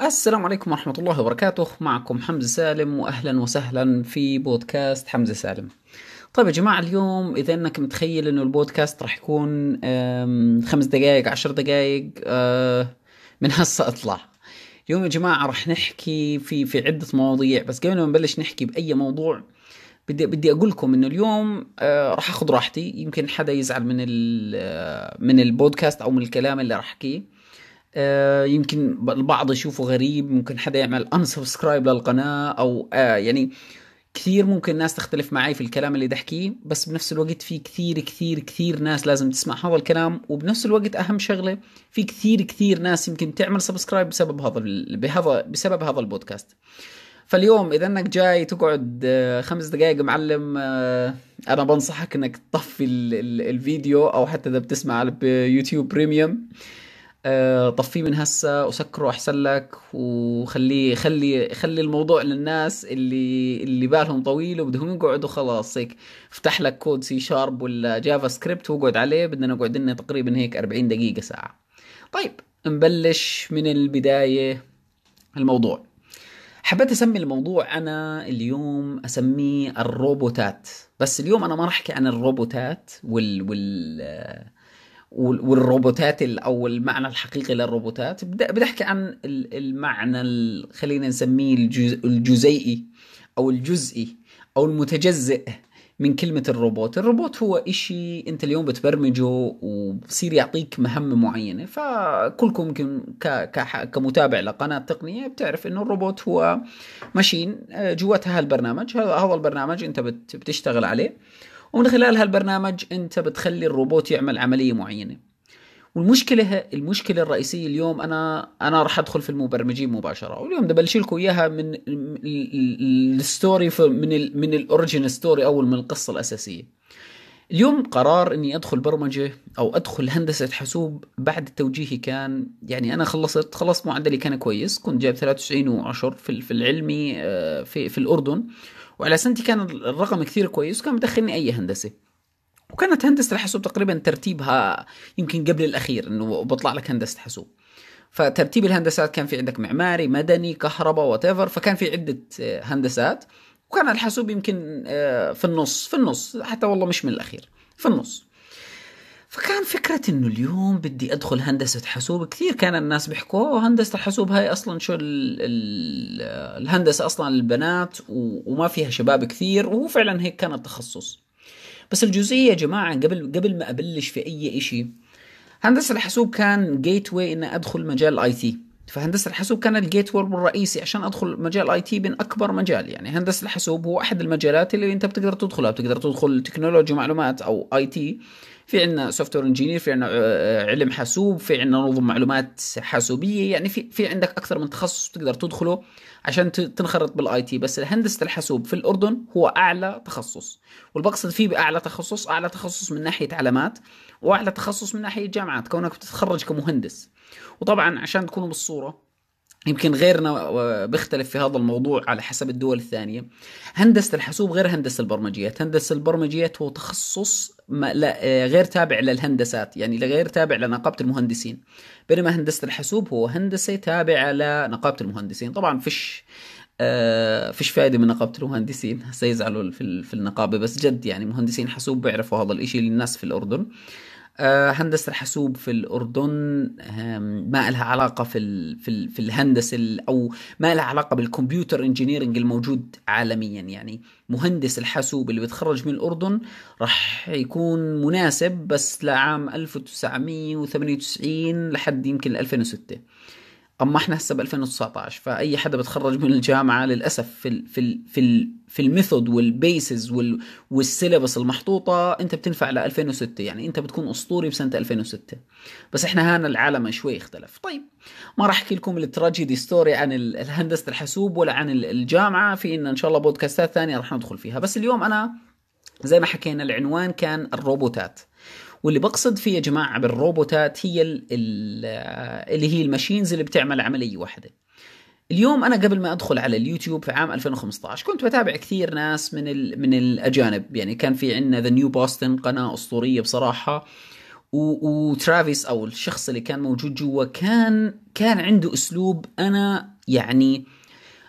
السلام عليكم ورحمة الله وبركاته. معكم حمزة سالم وأهلا وسهلا في بودكاست حمزة سالم. طيب يا جماعة اليوم إذا أنك متخيل أنه البودكاست راح يكون خمس دقائق عشر دقائق آه، من هسه أطلع. اليوم يا جماعة راح نحكي في في عدة مواضيع بس قبل ما نبلش نحكي بأي موضوع بدي بدي أقول لكم إنه اليوم آه، راح أخذ راحتي. يمكن حدا يزعل من آه، من البودكاست أو من الكلام اللي راح أحكيه. يمكن البعض يشوفه غريب ممكن حدا يعمل unsubscribe للقناة أو آه يعني كثير ممكن ناس تختلف معي في الكلام اللي بحكيه بس بنفس الوقت في كثير كثير كثير ناس لازم تسمع هذا الكلام وبنفس الوقت أهم شغلة في كثير كثير ناس يمكن تعمل subscribe بسبب هذا بهذا بسبب هذا البودكاست. فاليوم إذا أنك جاي تقعد آه، خمس دقائق معلم آه، أنا بنصحك إنك تطفي ال- ال- الفيديو أو حتى إذا بتسمع على ب YouTube Premium آه، طفيه من هسه وسكره أحسن لك وخليه خلي خلي الموضوع للناس اللي اللي بالهم طويل وبدهم يقعدوا خلاص. هيك افتح لك code C Sharp ولا JavaScript واقعد عليه. بدنا نقعد لنا تقريبا هيك 40 دقيقة ساعة. طيب نبلش من البداية الموضوع. حبيت أسمي الموضوع أنا اليوم أسميه الروبوتات. بس اليوم أنا ما راح أحكي عن الروبوتات وال وال- والروبوتات ال- أو المعنى الحقيقي للروبوتات. احكي عن ال- المعنى ال- خلينا نسميه الجز الجزيئي أو الجزئي أو المتجزئ من كلمة الروبوت. الروبوت هو إشي أنت اليوم بتبرمجه وبصير يعطيك مهمة معينة فكلكم يمكن. كمتابع لقناة تقنية بتعرف إنه الروبوت هو ماشين آه، جواتها هالبرنامج. هذا البرنامج بت... بتشتغل عليه. ومن خلال هالبرنامج انت بتخلي الروبوت يعمل عملية معينة. والمشكلة المشكلة الرئيسية اليوم أنا أنا راح أدخل في المبرمجين مباشرة. واليوم بدي أبلش لكم إياها من ال- ال- ال story من ال من ال origin story أول من القصة الأساسية. اليوم قرار إني أدخل برمجة أو أدخل هندسة حاسوب بعد توجيهي كان يعني أنا خلصت خلص معدلي كان كويس كنت جايب 93 وعشر في في العلمي آه، في في الأردن. وعلى سنتي كان الرقم كثير كويس وكان مدخلني أي هندسة. وكانت هندسة الحاسوب تقريبا ترتيبها يمكن قبل الأخير إنه بطلع لك هندسة حاسوب. فترتيب الهندسات كان في عندك معماري مدني كهرباء وات فكان في عدة آه، هندسات. وكان الحاسوب يمكن آه، في النص في النص حتى والله مش من الأخير في النص. فكان فكرة إنه اليوم بدي أدخل هندسة حاسوب. كثير كان الناس بيحكوا "أوه، هندسة الحاسوب هاي أصلا شو ال ال الهندسة أصلا للبنات وما فيها شباب كثير وهو فعلا هيك كان التخصص. بس الجزئية يا جماعة قبل قبل ما أبلش في أي إشي هندسة الحاسوب كان gateway إني أدخل مجال ال IT. فهندسة الحاسوب كان ال gateway الرئيسي عشان أدخل مجال IT من أكبر مجال. يعني هندسة الحاسوب هو أحد المجالات اللي أنت بتقدر تدخلها. بتقدر تدخل تكنولوجيا معلومات أو IT. في عندنا software engineer في عندنا آه، علم حاسوب في عندنا نظم معلومات حاسوبية يعني في في عندك أكثر من تخصص تقدر تدخله عشان تنخرط بال IT بس هندسه الحاسوب في الأردن هو أعلى تخصص. والبقصد فيه بأعلى تخصص أعلى تخصص من ناحية علامات وأعلى تخصص من ناحية جامعات كونك بتتخرج كمهندس. وطبعا عشان تكونوا بالصورة يمكن غيرنا آه، بيختلف في هذا الموضوع على حسب الدول الثانية. هندسة الحاسوب غير هندسة البرمجيات. هندسة البرمجيات هو تخصص ما لا آه، غير تابع للهندسات يعني غير تابع لنقابة المهندسين. بينما هندسة الحاسوب هو هندسة تابعة لنقابة المهندسين. طبعا فيش آه فيش فايدة من نقابة المهندسين. هسه يزعلوا في, في النقابة بس جد يعني مهندسين حاسوب بيعرفوا هذا الإشي للناس في الأردن. آه، هندسة الحاسوب في الأردن آم، ما لها علاقة في ال في ال في الهندسة ال- أو ما لها علاقة بالكمبيوتر انجينيرنج الموجود عالميا. يعني مهندس الحاسوب اللي بيتخرج من الأردن راح يكون مناسب بس لعام 1998 لحد يمكن 2006 اما إحنا هسه ب 2019 فأي حدا بتخرج من الجامعة للأسف في ال في ال في ال في ال method وال basis وال وال syllabus المحطوطة أنت بتنفع ل 2006 يعني أنت بتكون أسطوري بسنة 2006 بس إحنا هنا العالم شوي اختلف. طيب ما راح أحكي لكم ال tragedy story عن الهندسة الحاسوب ولا عن ال- الجامعة في إن إن شاء الله بودكاستات ثانية راح ندخل فيها. بس اليوم أنا زي ما حكينا العنوان كان الروبوتات. واللي بقصد فيه يا جماعة بالروبوتات هي ال ال اللي هي ال machines اللي بتعمل عملية واحدة. اليوم أنا قبل ما أدخل على اليوتيوب في عام 2015 كنت بتابع كثير ناس من ال من الأجانب. يعني كان في عندنا thenewboston قناة أسطورية بصراحة. وترافيس أو الشخص اللي كان موجود جوا كان كان عنده أسلوب أنا يعني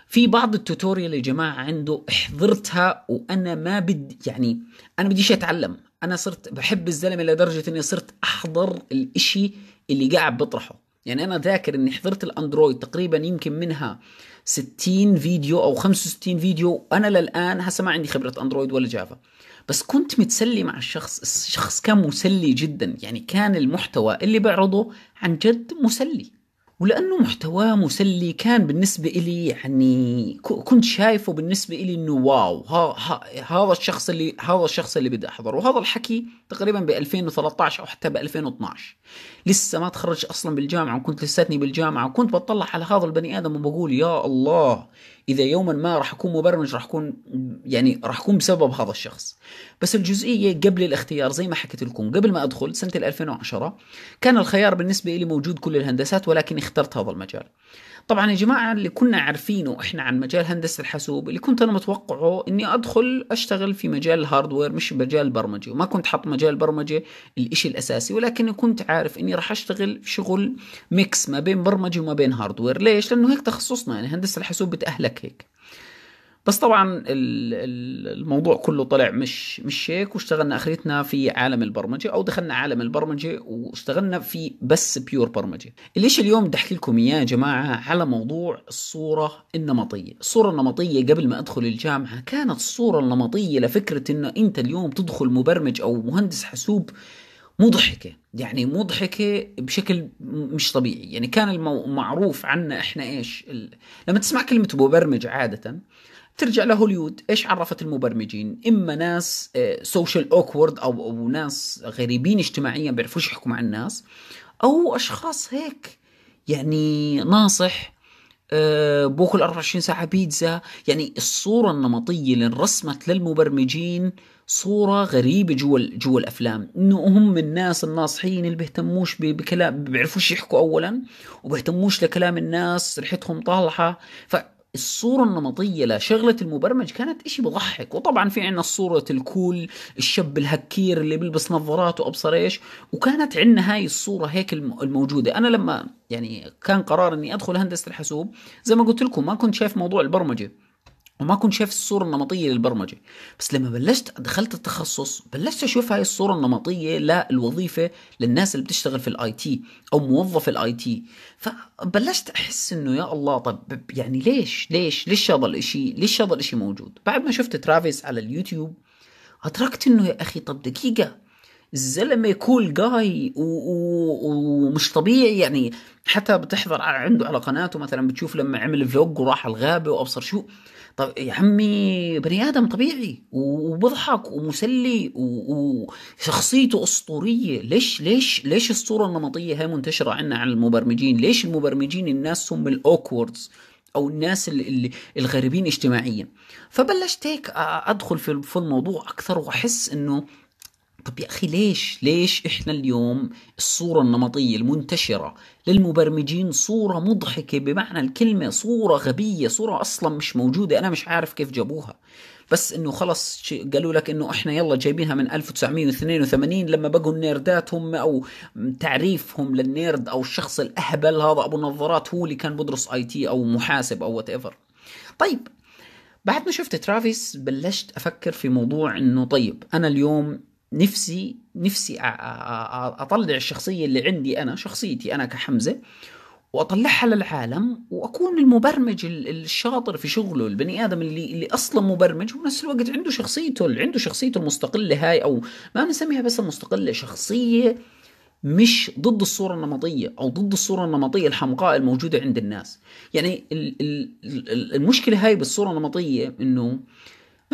في بعض ال tutorial يا جماعة عنده حضرتها وأنا ما بدي يعني أنا بديش أتعلم. أنا صرت بحب الزلمة لدرجة إني صرت أحضر الإشي اللي قاعد بطرحه. يعني أنا ذاكر إني حضرت الأندرويد تقريبا يمكن منها 60 فيديو أو 65 فيديو. أنا للآن هسه ما عندي خبرة أندرويد ولا جافا. بس كنت متسلي مع الشخص الشخص كان مسلي جدا. يعني كان المحتوى اللي بعرضه عن جد مسلي. ولأنه محتواه مسلي كان بالنسبة إلي يعني كنت شايفه بالنسبة إلي إنه واو هذا الشخص اللي هذا الشخص اللي بدي أحضره. وهذا الحكي تقريبا ب 2013 أو حتى ب 2012 لسه ما تخرج أصلا بالجامعة وكنت لساتني بالجامعة وكنت بطلع على هذا البني آدم وبقول يا الله إذا يوما ما راح أكون مبرمج راح أكون يعني راح أكون بسبب هذا الشخص. بس الجزئية قبل الاختيار زي ما حكيت لكم قبل ما أدخل سنة 2010 كان الخيار بالنسبة لي موجود كل الهندسات ولكن اخترت هذا المجال. طبعا يا جماعة اللي كنا عارفينه إحنا عن مجال هندسة الحاسوب اللي كنت أنا متوقعه إني أدخل أشتغل في مجال ال hardware مش مجال البرمجه وما كنت حاط مجال البرمجه الإشي الأساسي ولكن كنت عارف إني راح أشتغل في شغل mix ما بين برمجة وما بين hardware ليش؟ لأنه هيك تخصصنا يعني هندسة الحاسوب بتأهلك هيك. بس طبعا الموضوع كله طلع مش مش هيك واشتغلنا آخرتنا في عالم البرمجة أو دخلنا عالم البرمجة واشتغلنا في بس pure برمجة. الاشي اليوم بدي أحكي لكم إياه يا جماعة على موضوع الصورة النمطية، الصورة النمطية قبل ما أدخل الجامعة كانت الصورة النمطية لفكرة إنه أنت اليوم تدخل مبرمج أو مهندس حاسوب مضحكة. يعني مضحكة بشكل مش طبيعي. يعني كان المعروف عنا إحنا إيش لما تسمع كلمة مبرمج عادة ترجع لهوليود إيش عرفت المبرمجين؟ إما ناس social آه، awkward أو أو ناس غريبين اجتماعيا بيعرفوش يحكوا مع الناس أو أشخاص هيك يعني ناصح آه، بوكل 24 ساعة بيتزا. يعني الصورة النمطية اللي انرسمت للمبرمجين صورة غريبة جوا جوا الأفلام. إنه هم الناس الناصحين اللي بيهتموش بكلام بيعرفوش يحكوا أولا وبيهتموش لكلام الناس ريحتهم طالعة ف الصورة النمطية لشغلة المبرمج كانت إشي بضحك. وطبعا في عنا الصورة الكول الشاب الهكير اللي بيلبس نظارات وأبصر إيش وكانت عنا هاي الصورة هيك الموجودة. أنا لما يعني كان قرار إني أدخل هندسة الحاسوب زي ما قلت لكم ما كنت شايف موضوع البرمجة. وما كنت شايف الصورة النمطية للبرمجة. بس لما بلشت دخلت التخصص بلشت أشوف هاي الصورة النمطية للوظيفة للناس اللي بتشتغل في ال IT أو موظف ال IT. فبلشت أحس إنه يا الله طب يعني ليش؟ ليش؟ ليش هذا الإشي؟ ليش هذا الإشي موجود؟ بعد ما شفت ترافيس على اليوتيوب أدركت إنه يا أخي طب دقيقة الزلمة cool جاي ومش طبيعي. يعني حتى بتحضر عنده على قناته مثلا بتشوف لما عمل vlog وراح الغابة وأبصر شو. طب يا عمي بني آدم طبيعي وبضحك ومسلي وشخصيته أسطورية. ليش ليش ليش الصورة النمطية هاي منتشرة عندنا عن المبرمجين؟ ليش المبرمجين الناس هم ال awkwards أو الناس اللي الغريبين اجتماعيا؟ فبلشت هيك أدخل في الموضوع أكثر وأحس إنه طب يا أخي ليش؟ ليش إحنا اليوم الصورة النمطية المنتشرة للمبرمجين صورة مضحكة بمعنى الكلمة صورة غبية صورة أصلا مش موجودة أنا مش عارف كيف جابوها. بس إنه خلص قالوا لك إنه إحنا يلا جايبينها من 1982 لما بقوا ال nerdات هم أو تعريفهم لل nerd أو الشخص الأهبل هذا أبو النظارات هو اللي كان بدرس IT أو محوسب أو whatever طيب بعد ما شفت ترافيس بلشت أفكر في موضوع إنه طيب أنا اليوم نفسي نفسي أطلع الشخصية اللي عندي أنا شخصيتي أنا كحمزة وأطلعها للعالم وأكون المبرمج الشاطر في شغله البني آدم اللي اللي أصلا مبرمج وبنفس الوقت عنده شخصيته اللي عنده شخصيته المستقلة هاي أو ما بنسميها بس المستقلة شخصية مش ضد الصورة النمطية أو ضد الصورة النمطية الحمقاء الموجودة عند الناس. يعني المشكلة هاي بالصورة النمطية إنه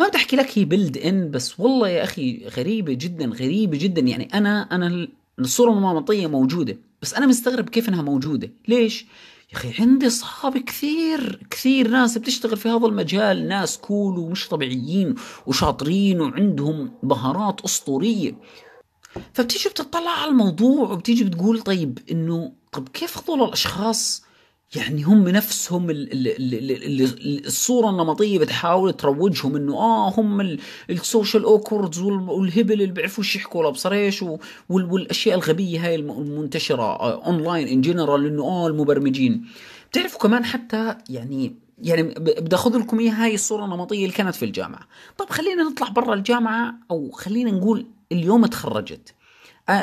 ما بدي أحكي لك هي بيلد ان بس والله يا أخي غريبة جدا غريبة جدا. يعني أنا أنا الصورة النمطيه موجودة. بس أنا مستغرب كيف إنها موجودة. ليش؟ يا أخي عندي أصحاب كثير كثير ناس بتشتغل في هذا المجال ناس كول ومش طبيعيين وشاطرين وعندهم مهارات أسطورية. فبتيجي بتطلع على الموضوع وبتيجي بتقول طيب إنه طب كيف هذول الأشخاص يعني هم نفسهم ال ال ال ال الصورة النمطية بتحاول تروجهم إنه آه هم ال social awkwards والهبل اللي بيعرفوش يحكوا ولا إيش والأشياء الغبية هاي المنتشرة online in general إنه آه المبرمجين. بتعرفوا كمان حتى يعني يعني بدي أخذ لكم إياها هاي الصورة النمطية اللي كانت في الجامعة. طب خلينا نطلع برا الجامعة أو خلينا نقول اليوم تخرجت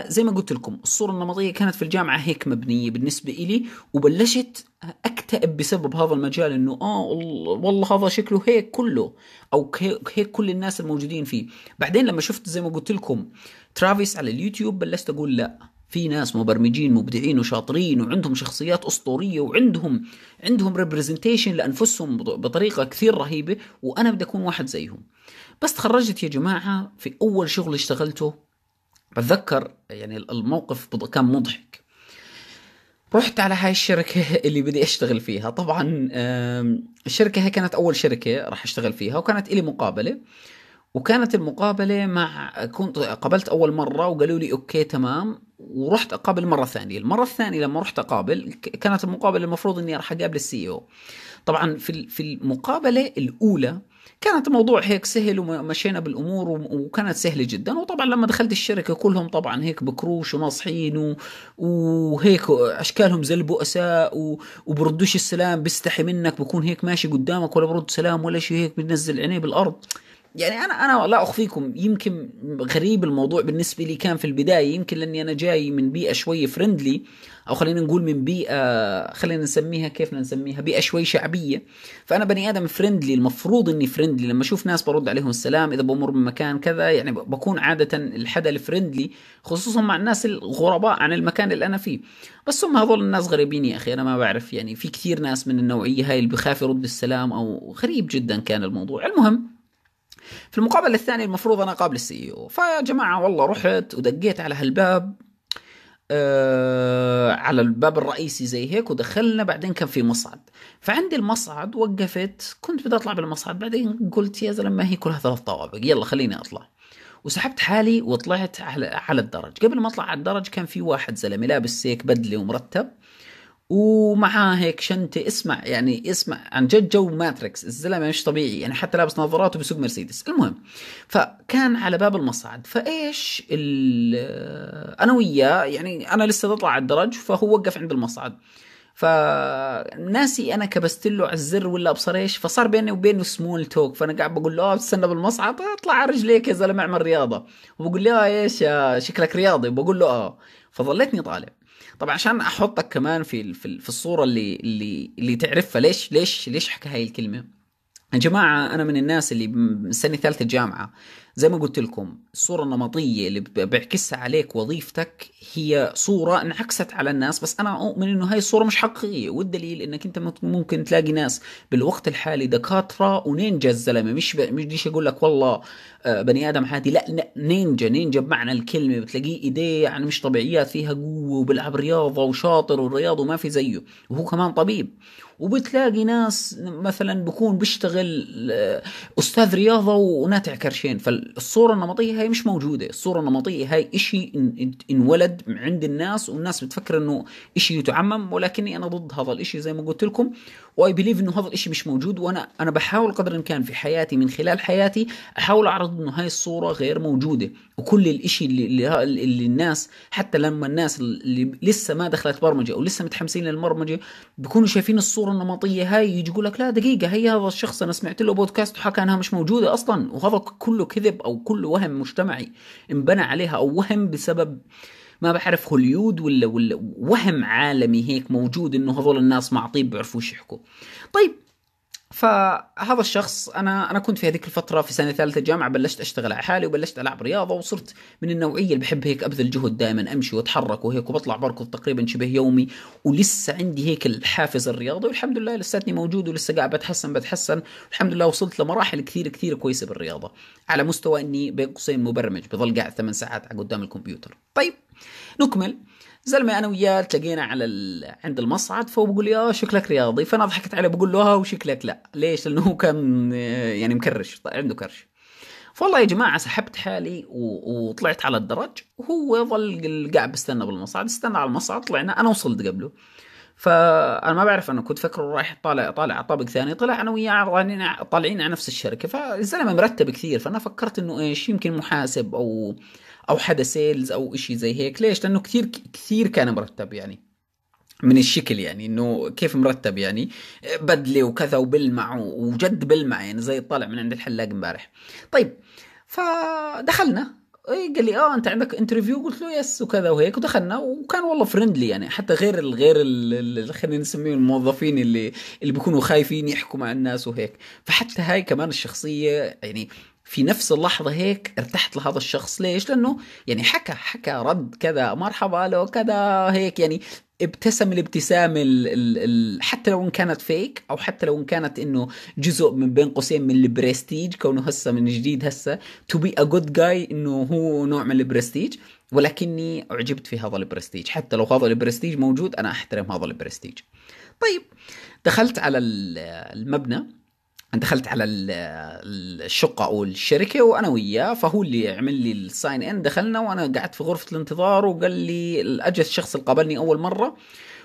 زي ما قلت لكم الصورة النمطية كانت في الجامعة هيك مبنية بالنسبة إلي وبلشت أكتئب بسبب هذا المجال إنه آه والله هذا شكله هيك كله أو هيك كل الناس الموجودين فيه. بعدين لما شفت زي ما قلت لكم ترافيس على اليوتيوب بلشت أقول لا في ناس مبرمجين مبدعين وشاطرين وعندهم شخصيات أسطورية وعندهم عندهم representation لأنفسهم بطريقة كثير رهيبة وأنا بدي أكون واحد زيهم. بس تخرجت يا جماعة في أول شغل اشتغلته بتذكر يعني الموقف كان مضحك. رحت على هاي الشركة اللي بدي أشتغل فيها. طبعا الشركة هي كانت أول شركة راح أشتغل فيها وكانت إلي مقابلة. وكانت المقابلة مع كنت قابلت أول مرة وقالوا لي okay تمام. ورحت أقابل مرة ثانية. المرة الثانية لما رحت أقابل كانت المقابلة المفروض إني راح أقابل ال CEO. طبعا في المقابلة الأولى كانت الموضوع هيك سهل ومشينا بالأمور وكانت سهلة جدا. وطبعا لما دخلت الشركة كلهم طبعا هيك بكروش وناصحين وهيك أشكالهم زي البؤساء وبردوش السلام بيستحي منك بكون هيك ماشي قدامك ولا برد سلام ولا شيء هيك بنزل عينيه بالأرض. يعني أنا أنا لا أخفيكم يمكن غريب الموضوع بالنسبة لي كان في البداية يمكن لأني أنا جاي من بيئة شوي friendly أو خلينا نقول من بيئة خلينا نسميها كيف نسميها بيئة شوي شعبية. فأنا بني آدم friendly المفروض إني friendly لما أشوف ناس برد عليهم السلام إذا بمر من مكان كذا يعني بكون عادة الحدا ال friendly خصوصا مع الناس الغرباء عن المكان اللي أنا فيه. بس هم هذول الناس غريبين يا أخي أنا ما بعرف يعني في كثير ناس من النوعية هاي اللي بخاف يرد السلام أو غريب جدا كان الموضوع. المهم في المقابله الثانية المفروض أنا قابل السي أو. فيا جماعة والله رحت ودقيت على هالباب آه على الباب الرئيسي زي هيك ودخلنا بعدين كان في مصعد. فعندي المصعد وقفت كنت بدي أطلع بالمصعد بعدين قلت يا زلمة هي كلها ثلاث طوابق يلا خليني أطلع. وسحبت حالي وطلعت على الدرج. قبل ما أطلع على الدرج كان في واحد زلمة لابس هيك بدلة ومرتب. ومعاه هيك شنطة. اسمع يعني اسمع عن جد جو Matrix الزلمة مش طبيعي يعني حتى لابس نظارات وبسوق مرسيدس. المهم فكان على باب المصعد فإيش أنا وياه يعني أنا لسه بطلع على الدرج فهو وقف عند المصعد. فناسي أنا كبست له على الزر ولا أبصر إيش فصار بيني وبينه small talk فأنا قاعد بقول له آه بتستنى بالمصعد اطلع على رجليك يا زلمة اعمل رياضة. وبقول له آه إيش شكلك رياضي. بقول له آه. فظليتني طالع. طبعا عشان أحطك كمان في في الصورة اللي اللي اللي تعرفها ليش ليش ليش حكى هاي الكلمة؟ يا جماعة أنا من الناس اللي من سنة ثالثة جامعة. زي ما قلت لكم الصورة النمطية اللي بيعكسها عليك وظيفتك هي صورة انعكست على الناس بس أنا أؤمن إنه هاي الصورة مش حقيقية. والدليل إنك أنت ممكن تلاقي ناس بالوقت الحالي دكاترة ونينجا الزلمة. مش ب... مش أقول لك والله بني آدم عادي لا نينجا نينجا بمعنى الكلمة بتلاقيه إيديه يعني مش طبيعيات فيها قوة وبيلعب رياضة وشاطر والرياضة وما في زيه. وهو كمان طبيب. وبتلاقي ناس مثلا بكون بيشتغل آه، أستاذ رياضة وناتع كرشين. فالصورة النمطية هاي مش موجودة. الصورة النمطية هاي إشي انولد عند الناس والناس بتفكر إنه إشي يتعمم. ولكني أنا ضد هذا الإشي زي ما قلت لكم. و I believe إنه هذا الإشي مش موجود. وأنا أنا بحاول قدر الإمكان في حياتي من خلال حياتي أحاول أعرض انه هاي الصورة غير موجودة. وكل الإشي اللي, اللي, اللي الناس حتى لما الناس اللي لسه ما دخلت برمجة أو لسه متحمسين للبرمجة بيكونوا شايفين الصورة النمطية هاي يجي يقول لك لا دقيقة هي هذا الشخص أنا سمعت له بودكاست وحكى أنها مش موجودة أصلا. وهذا كله كذب أو كله وهم مجتمعي انبنى عليها أو وهم بسبب ما بعرف هوليود ولا ولا وهم عالمي هيك موجود إنه هذول الناس معطيب بيعرفوش يحكوا. طيب فهذا الشخص أنا أنا كنت في هذيك الفترة في سنة ثالثة جامعة بلشت أشتغل على حالي وبلشت ألعب رياضة وصرت من النوعية اللي بحب هيك أبذل جهد دائما أمشي وأتحرك وهيك وبطلع بركض تقريبا شبه يومي ولسه عندي هيك الحافز الرياضي والحمد لله لساتني موجود ولسه قاعد بتحسن بتحسن والحمد لله وصلت لمراحل كثير كثير كويسة بالرياضة على مستوى إني بين قوسين مبرمج بظل قاعد ثمان ساعات قدام الكمبيوتر. طيب نكمل. زلمة أنا وياه التقينا على ال... عند المصعد فهو بيقول لي آه شكلك رياضي. فأنا ضحكت عليه بقول له آه وشكلك لا. ليش؟ لأنه هو كان آه، يعني مكرش عنده كرش. فوالله يا جماعة سحبت حالي. وطلعت على الدرج. وهو ظل قاعد بستنى بالمصعد استنى على المصعد طلعنا. أنا وصلت قبله. فأنا ما بعرف أنا كنت فكره رايح طالع طالع طابق ثاني طلع أنا وياه طالعين على نفس الشركة. فالزلمة مرتب كثير فأنا فكرت إنه إيش يمكن محاسب أو أو حدا sales أو شيء زي هيك. ليش؟ لأنه كثير كثير كان مرتب يعني. من الشكل يعني إنه كيف مرتب يعني؟ بدلة وكذا وبلمع وجد بلمع يعني زي طالع من عند الحلاق امبارح. طيب فدخلنا. اي قال لي آه أنت عندك interview قلت له yes وكذا وهيك. ودخلنا وكان والله friendly يعني. حتى غير الغير خلينا نسميه الموظفين اللي اللي بيكونوا خايفين يحكوا مع الناس وهيك. فحتى هاي كمان الشخصية يعني في نفس اللحظة هيك ارتحت لهذا الشخص. ليش؟ لأنه يعني حكى حكى رد كذا مرحبا له كذا هيك يعني ابتسم الابتسامة ال ال ال حتى لو إن كانت فيك أو حتى لو إن كانت إنه جزء من بين قوسين من البرستيج كونه هسه من جديد هسه to be a good guy إنه هو نوع من البرستيج. ولكني أعجبت في هذا البرستيج. حتى لو هذا البرستيج موجود أنا أحترم هذا البرستيج. طيب دخلت على المبنى. دخلت على الشقة أو الشركة وأنا وياه فهو اللي عمل لي ال sign in دخلنا وأنا قعدت في غرفة الانتظار وقال لي اجى الشخص اللي قابلني أول مرة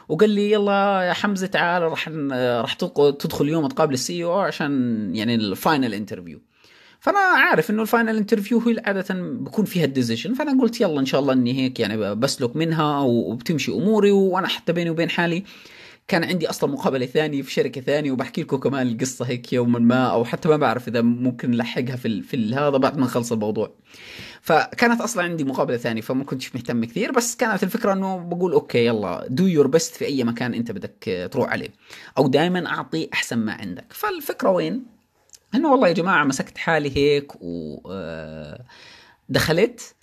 وقال لي يلا يا حمزة تعال راح راح تدخل اليوم تقابل ال CEO عشان يعني ال final interview فأنا عارف إنه ال final interview هي عادة بكون فيها ال decision فأنا قلت يلا إن شاء الله إني هيك يعني بسلك منها وبتمشي أموري وأنا حتى بيني وبين حالي كان عندي أصلا مقابلة ثانية في شركة ثانية وبحكي لكم كمان القصة هيك يوما ما أو حتى ما بعرف إذا ممكن نلحقها في في هذا بعد ما نخلص الموضوع. فكانت أصلا عندي مقابلة ثانية فما كنتش مهتم كثير بس كانت الفكرة إنه بقول okay يلا do your best في أي مكان أنت بدك تروح عليه أو دائما أعطي أحسن ما عندك. فالفكرة وين؟ إنه والله يا جماعة مسكت حالي هيك و آه، دخلت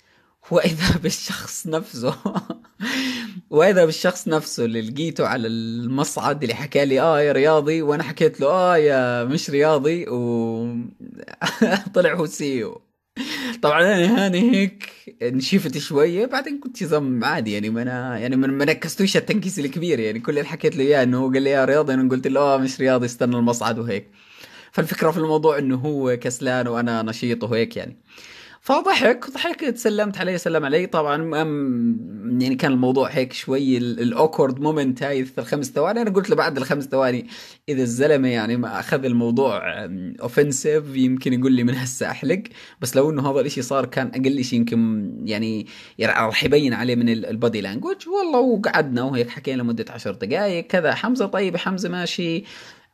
وإذا بالشخص نفسه. وإذا بالشخص نفسه اللي لقيته على المصعد اللي حكى لي آه يا رياضي. وأنا حكيت له آه يا مش رياضي. وطلع هو CEO طبعا أنا هان هيك نشفت شوية بعدين كنت زم عادي يعني ما أنا يعني ما نكستوش التنكيس الكبير يعني كل اللي حكيت له إياه إنه هو قال لي يا رياضي. أنا قلت له آه مش رياضي استنى المصعد. وهيك. فالفكرة في الموضوع إنه هو كسلان وأنا نشيط وهيك يعني. فضحك ضحك سلمت عليه سلم علي طبعا يعني كان الموضوع هيك شوي ال awkward moment هاي الخمس ثواني. أنا قلت له بعد الخمس ثواني إذا الزلمة يعني ما أخذ الموضوع offensive يمكن يقول لي من هسه أحلق. بس لو إنه هذا الإشي صار كان أقل شيء يمكن يعني, راح يبين عليه من ال body language والله وقعدنا وهيك حكينا لمدة عشر دقائق كذا حمزة طيب حمزة ماشي.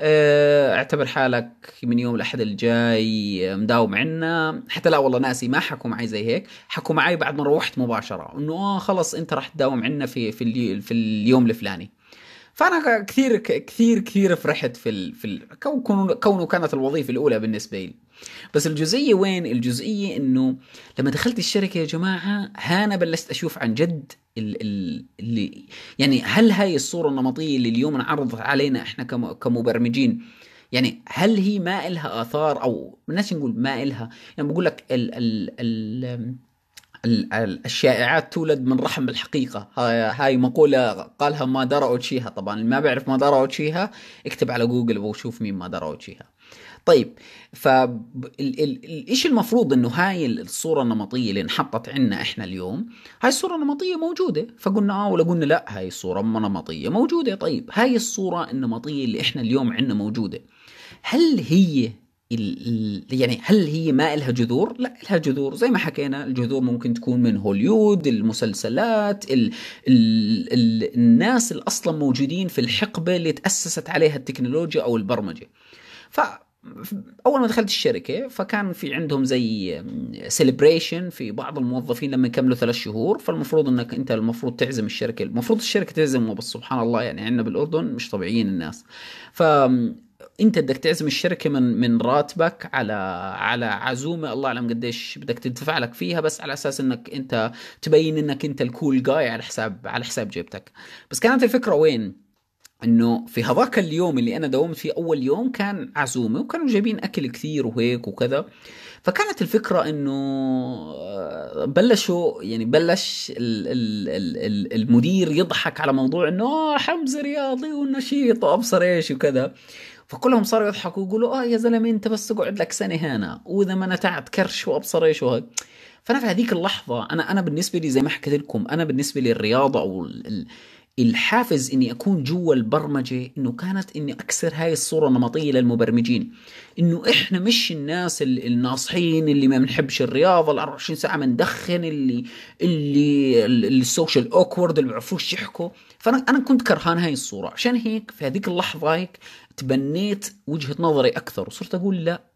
اعتبر حالك من يوم الأحد الجاي مداوم عنا. حتى لا والله ناسي ما حكوا معي زي هيك. حكوا معي بعد ما روحت مباشرة. إنه آه خلص أنت راح تداوم عنا في في في اليوم الفلاني. فأنا كثير كثير كثير فرحت في ال... في ال... كونه كانت الوظيفة الأولى بالنسبة لي. بس الجزئية وين؟ الجزئية إنه لما دخلت الشركة يا جماعة هانا بلشت أشوف عن جد اللي يعني هل هاي الصورة النمطية اللي اليوم انعرضت علينا إحنا كمبرمجين؟ يعني هل هي ما إلها آثار أو الناس نقول ما إلها؟ يعني بقول لك ال ال ال الشائعات تولد من رحم الحقيقة هاي مقولة قالها مادارا أوتشيها. طبعا اللي ما بيعرف مادارا أوتشيها اكتب على جوجل وشوف مين مادارا أوتشيها. طيب فالشيء المفروض إنه هاي الصورة النمطية اللي انحطت عنا إحنا اليوم هاي الصورة النمطية موجودة فقلنا آه ولا قلنا لا هاي الصورة نمطية موجودة طيب هاي الصورة النمطية اللي إحنا اليوم عنا موجودة هل هي يعني هل هي ما لها جذور؟ لا لها جذور زي ما حكينا الجذور ممكن تكون من هوليود المسلسلات ال ال ال الناس اللي أصلا موجودين في الحقبة اللي تأسست عليها التكنولوجيا أو البرمجة. ف أول ما دخلت الشركة فكان في عندهم زي سيلبريشن في بعض الموظفين لما يكملوا ثلاث شهور فالمفروض إنك أنت المفروض تعزم الشركة المفروض الشركة تعزمه بس سبحان الله يعني عندنا بالأردن مش طبيعيين الناس. ف أنت بدك تعزم الشركة من من راتبك على على عزومة الله أعلم قديش بدك تدفع لك فيها بس على أساس إنك أنت تبين إنك أنت الكول جاي على حساب على حساب جيبتك. بس كانت الفكرة وين؟ إنه في هذاك اليوم اللي أنا داومت فيه أول يوم كان عزومة وكانوا جايبين أكل كثير وهيك وكذا. فكانت الفكرة إنه آه، بلشوا يعني بلش المدير يضحك على موضوع إنه آه حمزة رياضي ونشيط وأبصر إيش وكذا. فكلهم صاروا يضحكوا ويقولوا آه يا زلمة أنت بس اقعد لك سنة هنا وإذا ما نتعت كرش وأبصر إيش وهيك. فأنا في هذيك اللحظة أنا أنا بالنسبة لي زي ما حكيت لكم أنا بالنسبة لي الرياضه أو ال الحافز إني أكون جوا البرمجة إنه كانت إني أكسر هاي الصورة النمطية للمبرمجين. إنه إحنا مش الناس الناصحين اللي ما بنحبش الرياضة ال 24 ساعة بندخن اللي اللي ال socially awkward اللي ما بيعرفوش يحكوا. فانا أنا كنت كرهان هاي الصورة. عشان هيك في هذيك اللحظة هيك تبنيت وجهة نظري أكثر وصرت أقول لا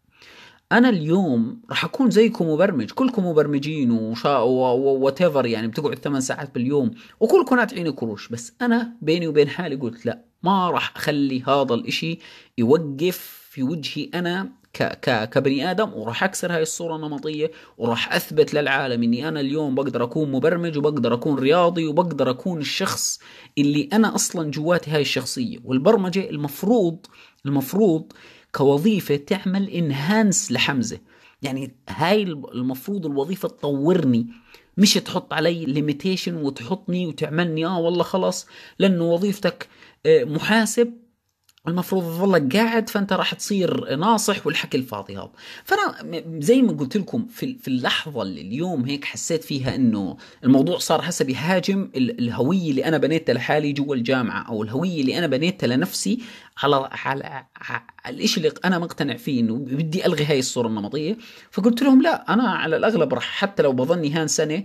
أنا اليوم راح أكون زيكم مبرمج كلكم مبرمجين وشا وات يعني بتقعد ثمان ساعات باليوم وكلكم ناتعين كروش بس أنا بيني وبين حالي قلت لا ما راح أخلي هذا الإشي يوقف في وجهي أنا ك ك كبني آدم وراح أكسر هاي الصورة النمطية وراح أثبت للعالم إني أنا اليوم بقدر أكون مبرمج وبقدر أكون رياضي وبقدر أكون الشخص اللي أنا أصلا جواتي هاي الشخصية. والبرمجة المفروض المفروض كوظيفه تعمل انهانس لحمزة. يعني هاي المفروض الوظيفة تطورني مش تحط علي ليميتيشن وتحطني وتعملني آه والله خلاص لأنه وظيفتك آه، محاسب المفروض تظلك قاعد فأنت راح تصير ناصح والحكي الفاضي هذا. فأنا زي ما قلت لكم في في اللحظة اللي اليوم هيك حسيت فيها إنه الموضوع صار هسه بيهاجم الهوية اللي أنا بنيتها لحالي جوا الجامعة أو الهوية اللي أنا بنيتها لنفسي على على, على الشيء اللي أنا مقتنع فيه إنه بدي ألغي هاي الصورة النمطية. فقلت لهم لا أنا على الأغلب راح حتى لو بظني هان سنة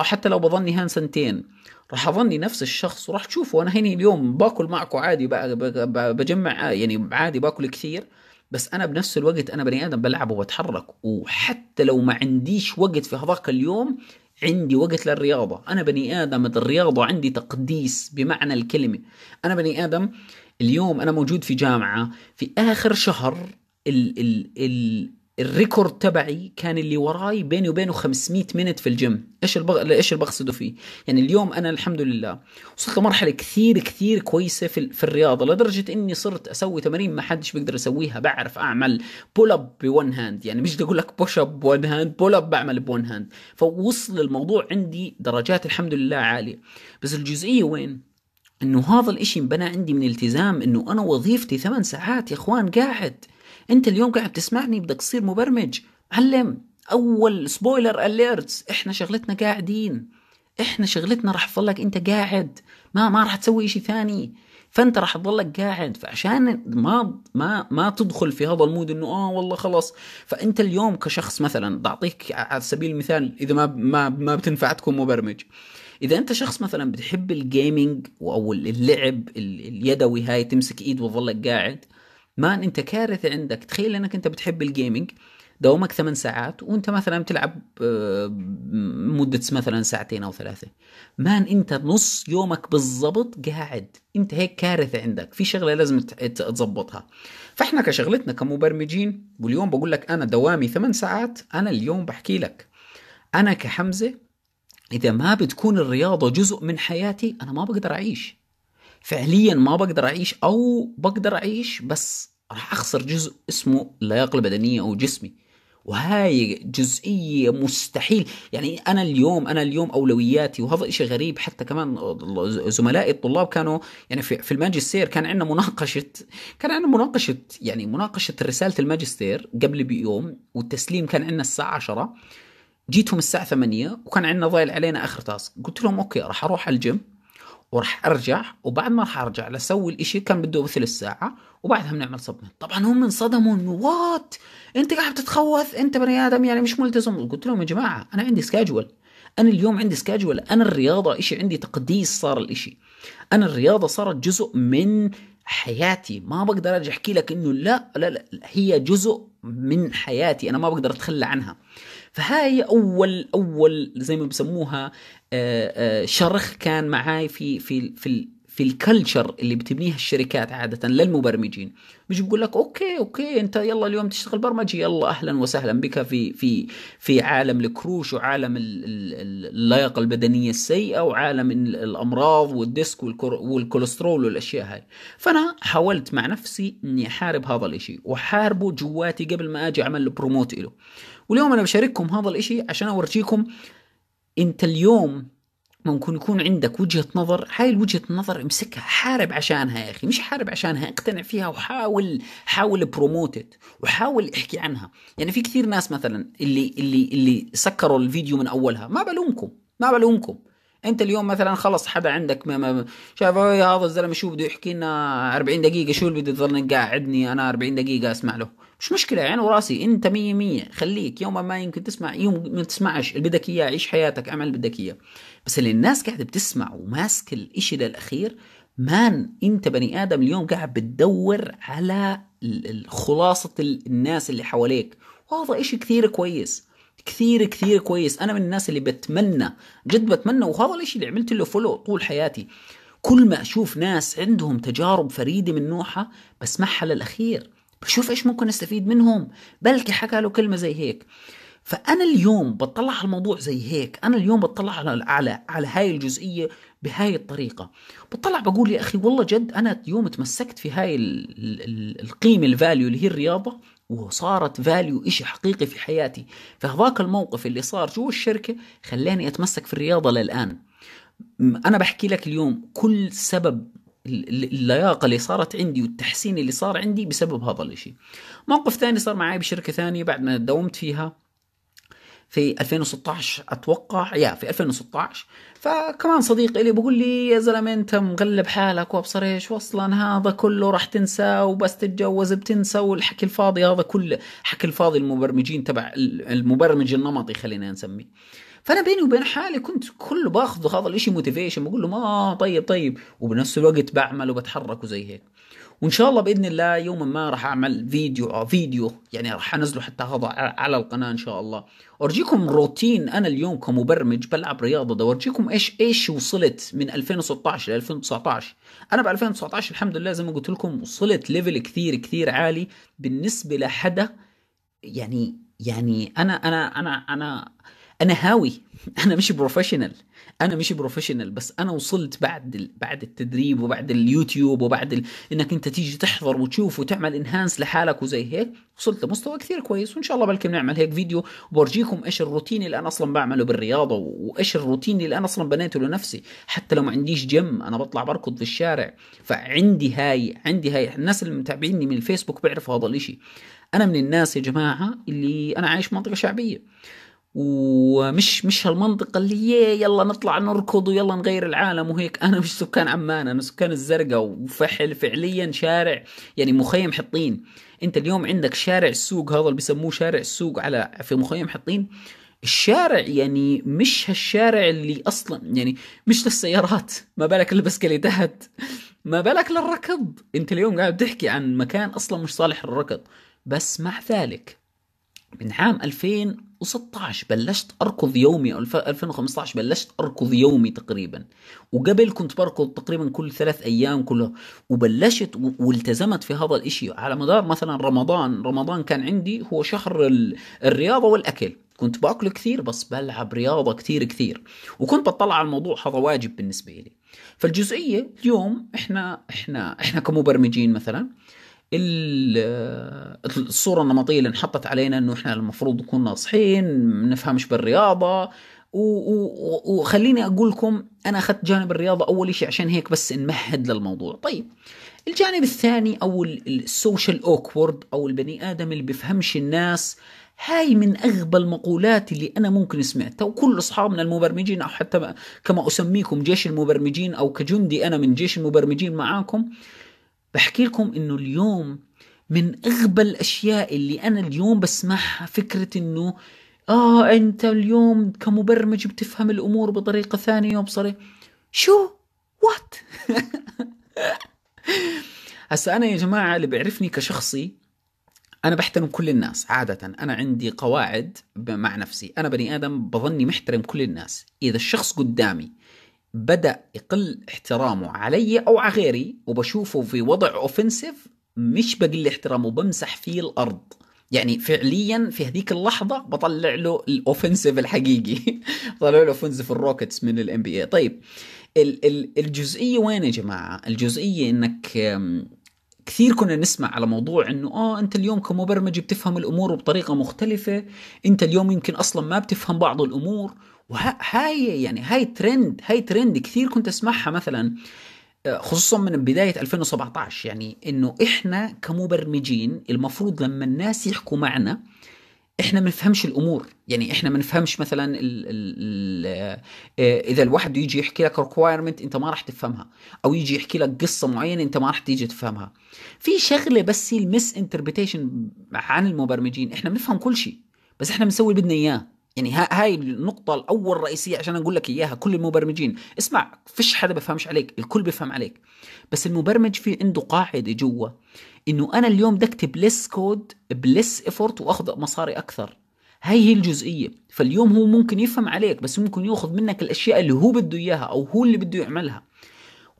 أو حتى لو بظني هان سنتين راح أظني نفس الشخص وراح تشوفوا أنا هني اليوم باكل معكم عادي بجمع يعني عادي باكل كثير بس أنا بنفس الوقت أنا بني آدم بلعب وبتحرك. وحتى لو ما عنديش وقت في هذاك اليوم عندي وقت للرياضة. أنا بني آدم الرياضة عندي تقديس بمعنى الكلمة. أنا بني آدم اليوم أنا موجود في جامعة في آخر شهر ال ال ال ال record تبعي كان اللي وراي بيني وبينه 500 مينت في الجيم. إيش الب... إيش اللي بقصده فيه؟ يعني اليوم أنا الحمد لله وصلت لمرحلة كثير كثير كويسة في, في الرياضة لدرجة إني صرت أسوي تمارين ما حدش بيقدر يسويها. بعرف أعمل pull up بـ one hand يعني مش أقول لك push up بـ one hand pull up بعمل بـ one hand فوصل الموضوع عندي درجات الحمد لله عالية. بس الجزئية وين؟ إنه هذا الإشي انبنى عندي من التزام إنه أنا وظيفتي ثمان ساعات يا إخوان قاعد. انت اليوم قاعد تسمعني بدك تصير مبرمج. علم. أول spoiler alerts إحنا شغلتنا قاعدين. إحنا شغلتنا راح تظلك أنت قاعد. ما ما راح تسوي شيء ثاني. فأنت راح تظلك قاعد. فعشان ما ما ما تدخل في هذا ال mood إنه آه والله خلاص. فأنت اليوم كشخص مثلا بعطيك على سبيل المثال إذا ما ما ما بتنفع تكون مبرمج. إذا أنت شخص مثلا بتحب ال gaming أو اللعب اليدوي هاي تمسك إيد وتظلك قاعد. man انت كارثة عندك. تخيل انك انت بتحب ال gaming دوامك ثمان ساعات وانت مثلا بتلعب آه، مدة مثلا ساعتين أو ثلاثة. man انت نص يومك بالضبط قاعد. انت هيك كارثة عندك. في شغلة لازم تظبطها فاحنا كشغلتنا كمبرمجين واليوم بقول لك أنا دوامي ثمان ساعات أنا اليوم بحكي لك. أنا كحمزة إذا ما بتكون الرياضة جزء من حياتي أنا ما بقدر أعيش. فعليا ما بقدر أعيش أو بقدر أعيش بس راح أخسر جزء اسمه اللياقة البدنية أو جسمي. وهاي جزئية مستحيل. يعني أنا اليوم أنا اليوم أولوياتي وهذا إشي غريب. حتى كمان زملائي الطلاب كانوا يعني في, في الماجستير كان عندنا مناقشة كان عندنا مناقشة يعني مناقشة رسالة الماجستير قبل بيوم والتسليم كان عندنا الساعة 10 جيتهم الساعة 8 وكان عندنا ضايل علينا آخر task قلت لهم okay راح أروح على الجيم. وراح أرجع لما ما أرجع لأسوي الإشي كان بده ثلث ساعة وبعدها بنعمل صدمه طبعا هم انصدموا إنه what أنت قاعد تتخوث أنت بني آدم يعني مش ملتزم. قلت لهم يا جماعة أنا عندي schedule أنا اليوم عندي schedule أنا الرياضة إشي عندي تقديس صار الإشي. أنا الرياضة صارت جزء من حياتي. ما بقدر أجي أحكي لك إنه لا لا لا هي جزء من حياتي. أنا ما بقدر أتخلى عنها. فهاي أول أول زي ما بسموها آه، آه، شرخ كان معاي في في في في ال culture اللي بتبنيها الشركات عادة للمبرمجين. مش بقول لك okay okay أنت يلا اليوم تشتغل برمجي يلا أهلا وسهلا بك في في في عالم الكروش وعالم اللياقة البدنية السيئة وعالم الأمراض وال disc والكوليسترول والأشياء هاي. فأنا حاولت مع نفسي إني أحارب هذا الإشي وأحاربه جواتي قبل ما أجي أعمل promote له واليوم أنا بشارككم هذا الإشي عشان أورجيكم أنت اليوم ممكن يكون عندك وجهة نظر هاي الوجهة النظر امسكها حارب عشانها يا أخي مش حارب عشانها اقتنع فيها وحاول حاول بروموتت وحاول احكي عنها. يعني في كثير ناس مثلا اللي اللي اللي سكروا الفيديو من أولها ما بلومكم ما بلومكم. أنت اليوم مثلا خلص حدا عندك ما إيه هذا الزلمة شو بده يحكي لنا 40 دقيقة شو اللي بده يضل قاعدني أنا 40 دقيقة أسمع له؟ مش مشكلة عين وراسي أنت مية مية خليك يوم ما يمكن تسمع يوم ما تسمعش اللي بدك إياه عيش حياتك اعمل اللي بدك إياه. بس اللي الناس قاعدة بتسمع وماسك الإشي للاخير مان أنت بني آدم اليوم قاعد بتدور على خلاصه الناس اللي حواليك. وهذا إشي كثير كويس. كثير كثير كويس. أنا من الناس اللي بتمنى جد بتمنى وهذا الإشي اللي عملت له فولو طول حياتي. كل ما أشوف ناس عندهم تجارب فريدة من نوعها بسمعها للأخير. بشوف إيش ممكن أستفيد منهم. بلكي حكى له كلمة زي هيك. فأنا اليوم بطلع على الموضوع زي هيك. أنا اليوم بطلع على على على هاي الجزئية بهاي الطريقة. بطلع بقول يا أخي والله جد أنا يوم تمسكت في هاي القيمة ال value اللي هي الرياضة وصارت value إشي حقيقي في حياتي. فهذاك الموقف اللي صار جوا الشركة خلاني أتمسك في الرياضة للآن. أنا بحكي لك اليوم كل سبب اللياقة اللي صارت عندي والتحسين اللي صار عندي بسبب هذا الإشي. موقف ثاني صار معي بشركة ثانية بعد ما داومت فيها. في 2016 أتوقع يا في 2016 فكمان صديق لي بقول لي يا زلمة أنت مغلب حالك وابصر إيش واصلا هذا كله راح تنساه وبس تتجوز بتنسى والحكي الفاضي هذا كله حكي الفاضي المبرمجين تبع المبرمج النمطي خلينا نسميه. فأنا بيني وبين حالي كنت كله باخذ هذا الإشي موتيفيشن بقول له ما طيب طيب. وبنفس الوقت بعمل وبتحرك وزي هيك. وإن شاء الله بإذن الله يوما ما راح أعمل فيديو أو فيديو يعني راح أنزله حتى هذا على القناة إن شاء الله. أورجيكم روتين أنا اليوم كمبرمج بلعب رياضة ده. أورجيكم إيش إيش وصلت من 2016 ل 2019 أنا ب 2019 الحمد لله زي ما قلت لكم وصلت level كثير كثير عالي بالنسبة لحدا. يعني يعني أنا أنا أنا أنا أنا هاوي. أنا مش professional أنا مش professional بس أنا وصلت بعد ال... بعد التدريب وبعد اليوتيوب وبعد ال... إنك أنت تيجي تحضر وتشوف وتعمل enhance لحالك وزي هيك وصلت لمستوى كثير كويس. وإن شاء الله بلكي بنعمل هيك فيديو وبورجيكم إيش الروتين اللي أنا أصلا بعمله بالرياضة وإيش الروتين اللي أنا أصلا بنيته لنفسي. حتى لو ما عنديش جيم أنا بطلع بركض في الشارع. فعندي هاي عندي هاي. الناس اللي متابعيني من الفيسبوك بيعرفوا هذا الإشي. أنا من الناس يا جماعة اللي أنا عايش منطقة شعبية. ومش مش هالمنطقة اللي هي يلا نطلع نركض ويلا نغير العالم وهيك. أنا مش سكان عمان أنا سكان الزرقاء وفحل فعليا شارع يعني مخيم حطين. أنت اليوم عندك شارع السوق هذا اللي بيسموه شارع السوق على في مخيم حطين. الشارع يعني مش هالشارع اللي أصلا يعني مش للسيارات. ما بالك البسكليتات ما بالك للركض. أنت اليوم قاعد تحكي عن مكان أصلا مش صالح للركض. بس مع ذلك من عام 2016 بلشت أركض يومي أو 2015 بلشت أركض يومي تقريبا. وقبل كنت بركض تقريبا كل ثلاث أيام كلها. وبلشت والتزمت في هذا الإشي. على مدار مثلا رمضان رمضان كان عندي هو شهر الرياضة والأكل. كنت باكل كثير بس بلعب رياضة كثير كثير. وكنت بطلع على الموضوع هذا واجب بالنسبة لي. فالجزئية اليوم إحنا إحنا إحنا كمبرمجين مثلا الصورة النمطية اللي انحطت علينا إنه إحنا المفروض نكون ناصحين ما نفهمش بالرياضة. وخليني أقول لكم أنا أخذت جانب الرياضة أول شيء عشان هيك بس نمهد للموضوع. طيب الجانب الثاني أو ال socially awkward أو البني آدم اللي بيفهمش الناس هاي من أغبى المقولات اللي أنا ممكن سمعتها. وكل اصحابنا المبرمجين أو حتى كما أسميكم جيش المبرمجين أو كجندي أنا من جيش المبرمجين معاكم بحكي لكم إنه اليوم من أغبى الأشياء اللي أنا اليوم بسمعها فكرة إنه آه أنت اليوم كمبرمج بتفهم الأمور بطريقة ثانية وبصريحه شو؟ what هسا أنا يا جماعة اللي بيعرفني كشخصي أنا بحترم كل الناس عادة أنا عندي قواعد مع نفسي أنا بني آدم بظني محترم كل الناس. إذا الشخص قدامي بدأ يقل احترامه علي أو على غيري وبشوفه في وضع offensive مش بقل احترامه بمسح فيه الأرض. يعني فعليا في هذيك اللحظة بطلع له ال offensive الحقيقي. بطلع له ال offensive ال rockets من ال NBA طيب الجزئية وين يا جماعة؟ الجزئية إنك كثير كنا نسمع على موضوع إنه آه أنت اليوم كمبرمج بتفهم الأمور بطريقة مختلفة أنت اليوم يمكن أصلا ما بتفهم بعض الأمور وهاي يعني هاي ترند هاي ترند كثير كنت أسمعها مثلا آه، خصوصا من بداية 2017 يعني إنه إحنا كمبرمجين المفروض لما الناس يحكوا معنا إحنا ما نفهمش الأمور يعني إحنا ما نفهمش مثلا ال ال ال آه، إذا الواحد يجي يحكي لك requirement أنت ما راح تفهمها أو يجي يحكي لك قصة معينة أنت ما راح تيجي تفهمها. في شغلة بس هي ال misinterpretation عن المبرمجين إحنا بنفهم كل شيء بس إحنا بنسوي اللي بدنا إياه. يعني هاي النقطة الأول رئيسية عشان أقول لك إياها كل المبرمجين اسمع فيش حدا بفهمش عليك الكل بفهم عليك بس المبرمج في عنده قاعدة جوا إنه أنا اليوم بدي أكتب less code ب less effort وأخذ مصاري أكثر. هاي هي الجزئية. فاليوم هو ممكن يفهم عليك بس ممكن يأخذ منك الأشياء اللي هو بده إياها أو هو اللي بده يعملها.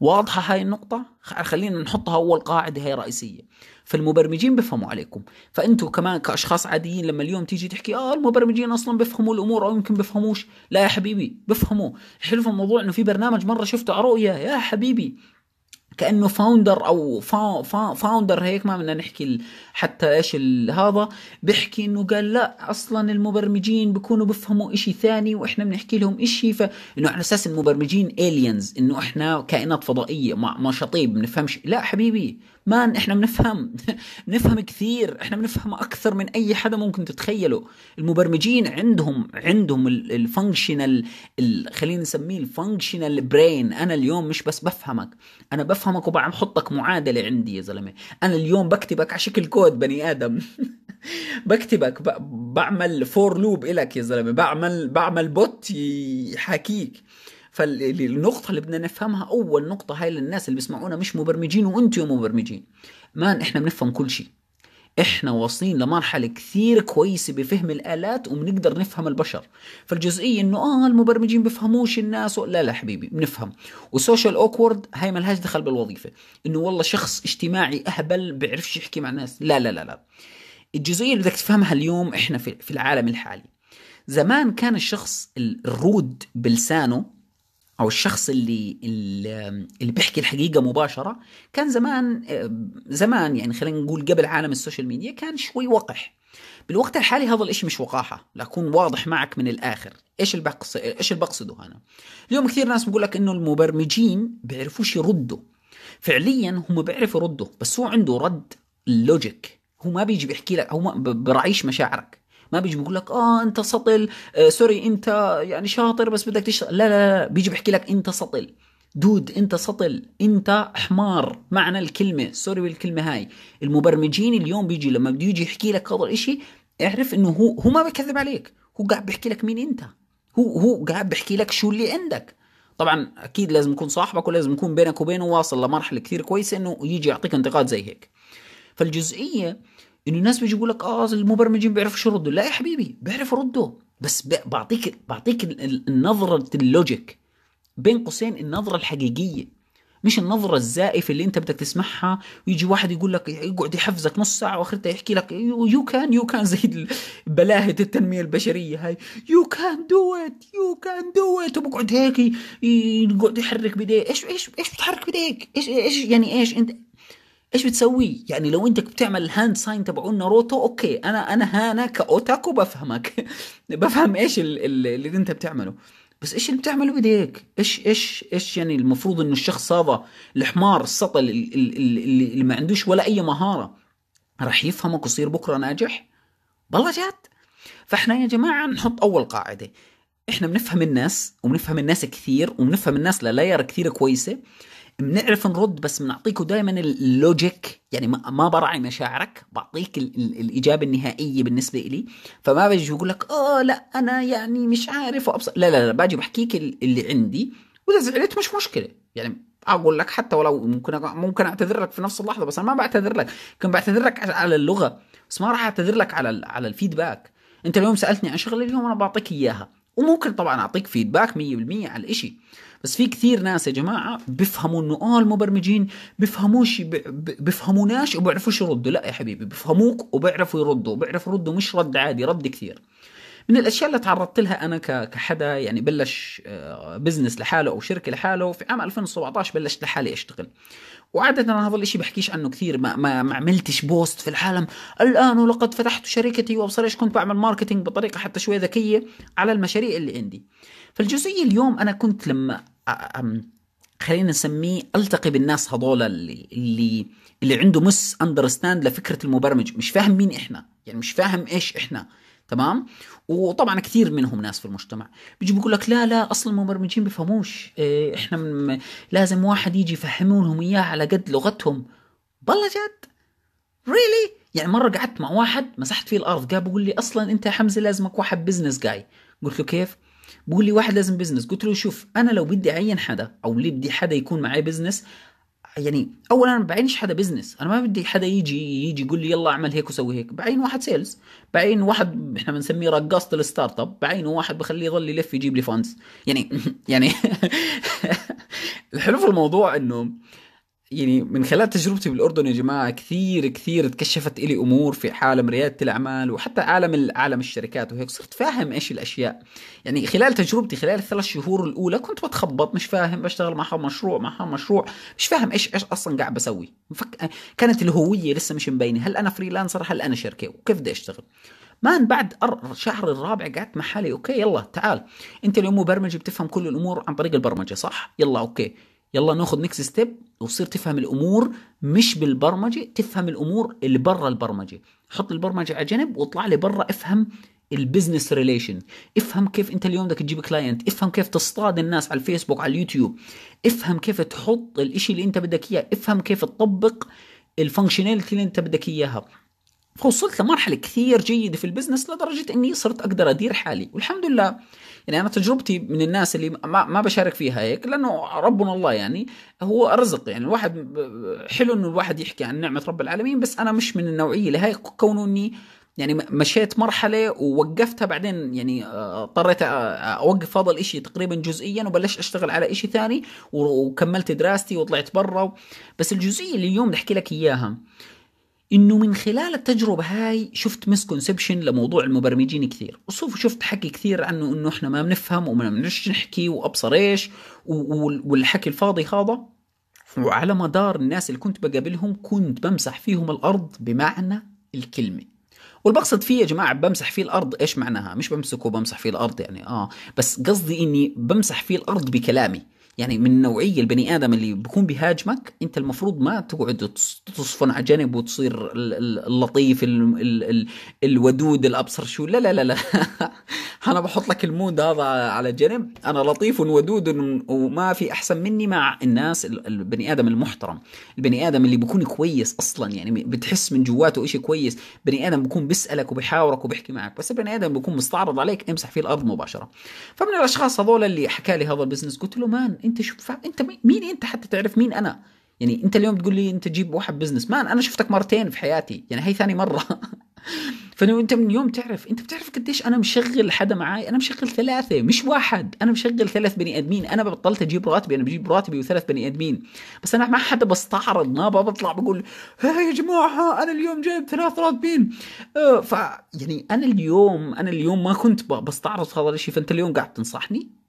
واضحة هاي النقطة؟ خلينا نحطها أول قاعدة هي رئيسية. فالمبرمجين بيفهموا عليكم. فأنتوا كمان كأشخاص عاديين لما اليوم تيجي تحكي آه المبرمجين أصلا بيفهموا الأمور أو يمكن بيفهموش. لا يا حبيبي بيفهموا حلو الموضوع إنه في برنامج مرة شفته على رؤيا يا حبيبي كأنه founder أو فا فا founder هيك ما بدنا نحكي حتى إيش هذا. بيحكي إنه قال لا أصلا المبرمجين بيكونوا بيفهموا إشي ثاني وإحنا بنحكي لهم إشي. فانه على أساس المبرمجين aliens إنه إحنا كائنات فضائية ما شطيب بنفهمش لا حبيبي. man إحنا بنفهم بنفهم كثير إحنا بنفهم أكثر من أي حدا ممكن تتخيله. المبرمجين عندهم عندهم ال functional خلينا نسميه ال functional brain أنا اليوم مش بس بفهمك أنا بفهمك وبحطك معادلة عندي يا زلمة. أنا اليوم بكتبك على شكل كود بني آدم. بكتبك بعمل for loop إلك يا زلمة. بعمل بعمل bot يحاكيك. فالنقطة اللي بدنا نفهمها أول نقطة هاي للناس اللي بيسمعونا مش مبرمجين وأنتم مبرمجين. man إحنا بنفهم كل شيء. إحنا واصلين لمرحلة كثير كويسة بفهم الآلات وبنقدر نفهم البشر. فالجزئية إنه آه المبرمجين بفهموش الناس. لا لا حبيبي بنفهم. و social awkward هاي ملهاش دخل بالوظيفة. إنه والله شخص اجتماعي أهبل بيعرفش يحكي مع الناس لا لا لا لا. الجزئية اللي بدك تفهمها اليوم إحنا في العالم الحالي. زمان كان الشخص ال rude بلسانه أو الشخص اللي اللي بيحكي الحقيقة مباشرة كان زمان زمان يعني خلينا نقول قبل عالم ال social media كان شوي وقح. بالوقت الحالي هذا الإشي مش وقاحة لاكون واضح معك من الآخر. إيش اللي بقصد إيش اللي بقصده أنا اليوم كثير ناس بقول لك إنه المبرمجين بيعرفوش يردوا. فعليا هم بيعرفوا يردوا بس هو عنده رد logic هو ما بيجي بيحكي لك هو ما مشاعرك. ما بيجي بيقول لك آه أنت سطل آه sorry أنت يعني شاطر بس بدك تشتغل. لا لا لا بيجي بيحكي لك أنت سطل. dude أنت سطل أنت حمار. معنى الكلمة sorry بالكلمة هاي. المبرمجين اليوم بيجي لما بده يجي يحكي لك هذا الإشي اعرف إنه هو هو ما بيكذب عليك. هو قاعد بيحكي لك مين أنت. هو هو قاعد بيحكي لك شو اللي عندك. طبعا أكيد لازم يكون صاحبك ولازم يكون بينك وبينه واصل لمرحلة كثير كويسة إنه يجي يعطيك انتقاد زي هيك. فالجزئية إنه الناس بيجي يقول لك آه المبرمجين بيعرفوا يردوا لا يا حبيبي بيعرفوا يردوا بس بعطيك بعطيك النظرة اللوجيك بين قوسين النظرة الحقيقية. مش النظرة الزائفة اللي أنت بدك تسمعها ويجي واحد يقول لك يقعد يحفزك نص ساعة واخرتها يحكي لك you can you can زي بلاهة التنمية البشرية هاي. you can do it you can do it وبقعد هيك يقعد يحرك بديه إيش إيش إيش بتحرك بديك إيش إيش يعني إيش أنت؟ إيش بتسوي؟ يعني لو أنت بتعمل ال hand sign تبعون ناروتو okay أنا أنا هانا ك otaku بفهمك. بفهم إيش اللي, أنت بتعمله. بس إيش اللي بتعمله بإيديك؟ إيش إيش إيش يعني المفروض انه الشخص هذا الحمار السطل اللي, اللي, اللي ما عندوش ولا أي مهارة راح يفهمك ويصير بكرة ناجح؟ بالله جد. فإحنا يا جماعة نحط أول قاعدة. إحنا بنفهم الناس وبنفهم الناس كثير وبنفهم الناس للاير كثير كويسة. بنعرف نرد بس بنعطيكوا دائما اللوجيك يعني ما براعي مشاعرك بعطيك الإجابة النهائية بالنسبة لي فما بيجي بقول لك آه لا أنا يعني مش عارف. وأبصر. لا لا لا باجي بحكيك اللي عندي وإذا زعلت مش مشكلة. يعني أقول لك حتى ولو ممكن ممكن أعتذر لك في نفس اللحظة بس أنا ما بعتذر لك. ممكن بعتذر لك على اللغة بس ما راح أعتذر لك على على الفيدباك. أنت اليوم سألتني عن شغلة اليوم أنا بعطيك إياها. وممكن طبعا أعطيك فيدباك 100% على الإشي. بس في كثير ناس يا جماعة بيفهموا إنه آه المبرمجين بيفهموش بيفهموناش وبيعرفوش يردوا. لا يا حبيبي بيفهموك وبيعرفوا يردوا. بيعرفوا يردوا مش رد عادي رد كثير. من الأشياء اللي تعرضت لها أنا كحدا يعني بلش business آه، لحاله أو شركة لحاله في عام 2017 بلشت لحالي أشتغل. وعادة أنا هذا الشيء بحكيش عنه كثير. ما, ما, ما عملتش post في العالم. الآن ولقد فتحت شركتي وأبصر إيش كنت بعمل marketing بطريقة حتى شوي ذكية على المشاريع اللي عندي. فالجزئية اليوم أنا كنت لما خلينا نسميه ألتقي بالناس هذول اللي اللي اللي عنده misunderstand لفكرة المبرمج. مش فاهم مين إحنا. يعني مش فاهم إيش إحنا. تمام؟ وطبعا كثير منهم ناس في المجتمع. بيجي بيقول لك لا لا أصلا المبرمجين بيفهموش. إيه إحنا من لازم واحد يجي يفهمونهم إياه على قد لغتهم. بالله جد؟ really really? يعني مرة قعدت مع واحد مسحت فيه الأرض قال بيقول لي أصلا أنت يا حمزة لازمك واحد business جاي قلت له كيف؟ بقول لي واحد لازم business قلت له شوف أنا لو بدي أعين حدا أو بدي حدا يكون معي business يعني اولا أنا ما بعينش حدا business أنا ما بدي حدا يجي يجي يقول لي يلا أعمل هيك وسوي هيك. بعين واحد sales بعين واحد إحنا بنسميه رقاصة ال startup بعينه واحد بخليه يضل يلف يجيب لي funds يعني يعني الحلو في الموضوع إنه يعني من خلال تجربتي بالأردن يا جماعة كثير كثير تكشفت لي أمور في عالم ريادة الأعمال وحتى عالم عالم الشركات وهيك. صرت فاهم إيش الأشياء. يعني خلال تجربتي خلال الثلاث شهور الأولى كنت بتخبط مش فاهم بشتغل معها مشروع معها مشروع مش فاهم إيش إيش أصلا قاعد بسوي. كانت الهوية لسه مش مبينة. هل أنا freelancer هل أنا شركة؟ وكيف بدي أشتغل؟ man بعد شهر الرابع قعدت مع حالي okay يلا تعال. أنت اليوم مبرمج بتفهم كل الأمور عن طريق البرمجة صح؟ يلا okay. يلا ناخذ next step وتصير تفهم الأمور مش بالبرمجة تفهم الأمور اللي برا البرمجة. حط البرمجة على جنب واطلع لي برا افهم ال business relation افهم كيف أنت اليوم بدك تجيب client افهم كيف تصطاد الناس على الفيسبوك على اليوتيوب. افهم كيف تحط الإشي اللي أنت بدك إياه افهم كيف تطبق ال functionality اللي أنت بدك إياها. فوصلت لمرحلة كثير جيدة في ال business لدرجة إني صرت أقدر أدير حالي. والحمد لله يعني أنا تجربتي من الناس اللي ما, ما بشارك فيها هيك لأنه ربنا الله يعني هو رزق يعني الواحد حلو إنه الواحد يحكي عن نعمة رب العالمين بس أنا مش من النوعية اللي كونه إني يعني مشيت مرحلة ووقفتها بعدين يعني آه، اضطريت أوقف هذا الإشي تقريبا جزئيا وبلشت أشتغل على إشي ثاني وكملت دراستي وطلعت برا. بس الجزئية اللي اليوم بدي أحكي لك إياها إنه من خلال التجربة هاي شفت مسكونسبشن لموضوع المبرمجين كثير. وشفت حكي كثير عنه إنه إحنا ما بنفهم وما بنعرفش نحكي وأبصر إيش والحكي الفاضي هذا وعلى مدار الناس اللي كنت بقابلهم كنت بمسح فيهم الأرض بمعنى الكلمة. والبقصد فيه يا جماعة بمسح فيه الأرض إيش معناها؟ مش بمسكه بمسح فيه الأرض يعني آه. بس قصدي إني بمسح فيه الأرض بكلامي. يعني من نوعية البني آدم اللي بيكون بيهاجمك أنت المفروض ما تقعد تصفن على جنب وتصير اللطيف الودود الأبصر شو لا لا لا لا. أنا بحط لك المود هذا على جنب. أنا لطيف ودود وما في أحسن مني مع الناس البني آدم المحترم. البني آدم اللي بيكون كويس أصلا يعني بتحس من جواته إشي كويس. بني آدم بيكون بيسألك وبيحاورك وبيحكي معك. بس البني آدم بيكون مستعرض عليك امسح فيه الأرض مباشرة. فمن الأشخاص هذول اللي حكى لي هذا ال business قلت له man انت شو انت مين انت حتى تعرف مين أنا؟ يعني انت اليوم تقول لي انت تجيب واحد business man أنا شفتك مرتين في حياتي يعني هي ثاني مرة. فانت من يوم تعرف انت بتعرف قديش أنا مشغل حدا معاي أنا مشغل ثلاثة مش واحد أنا مشغل ثلاث بني آدمين أنا بطلت أجيب راتبي أنا بجيب راتبي وثلاث بني آدمين. بس أنا ما حدا بستعرض ما بطلع بقول يا جماعة أنا اليوم جايب ثلاث راتبين. آه، ف يعني أنا اليوم أنا اليوم ما كنت بستعرض هذا الشيء فأنت اليوم قاعد تنصحني؟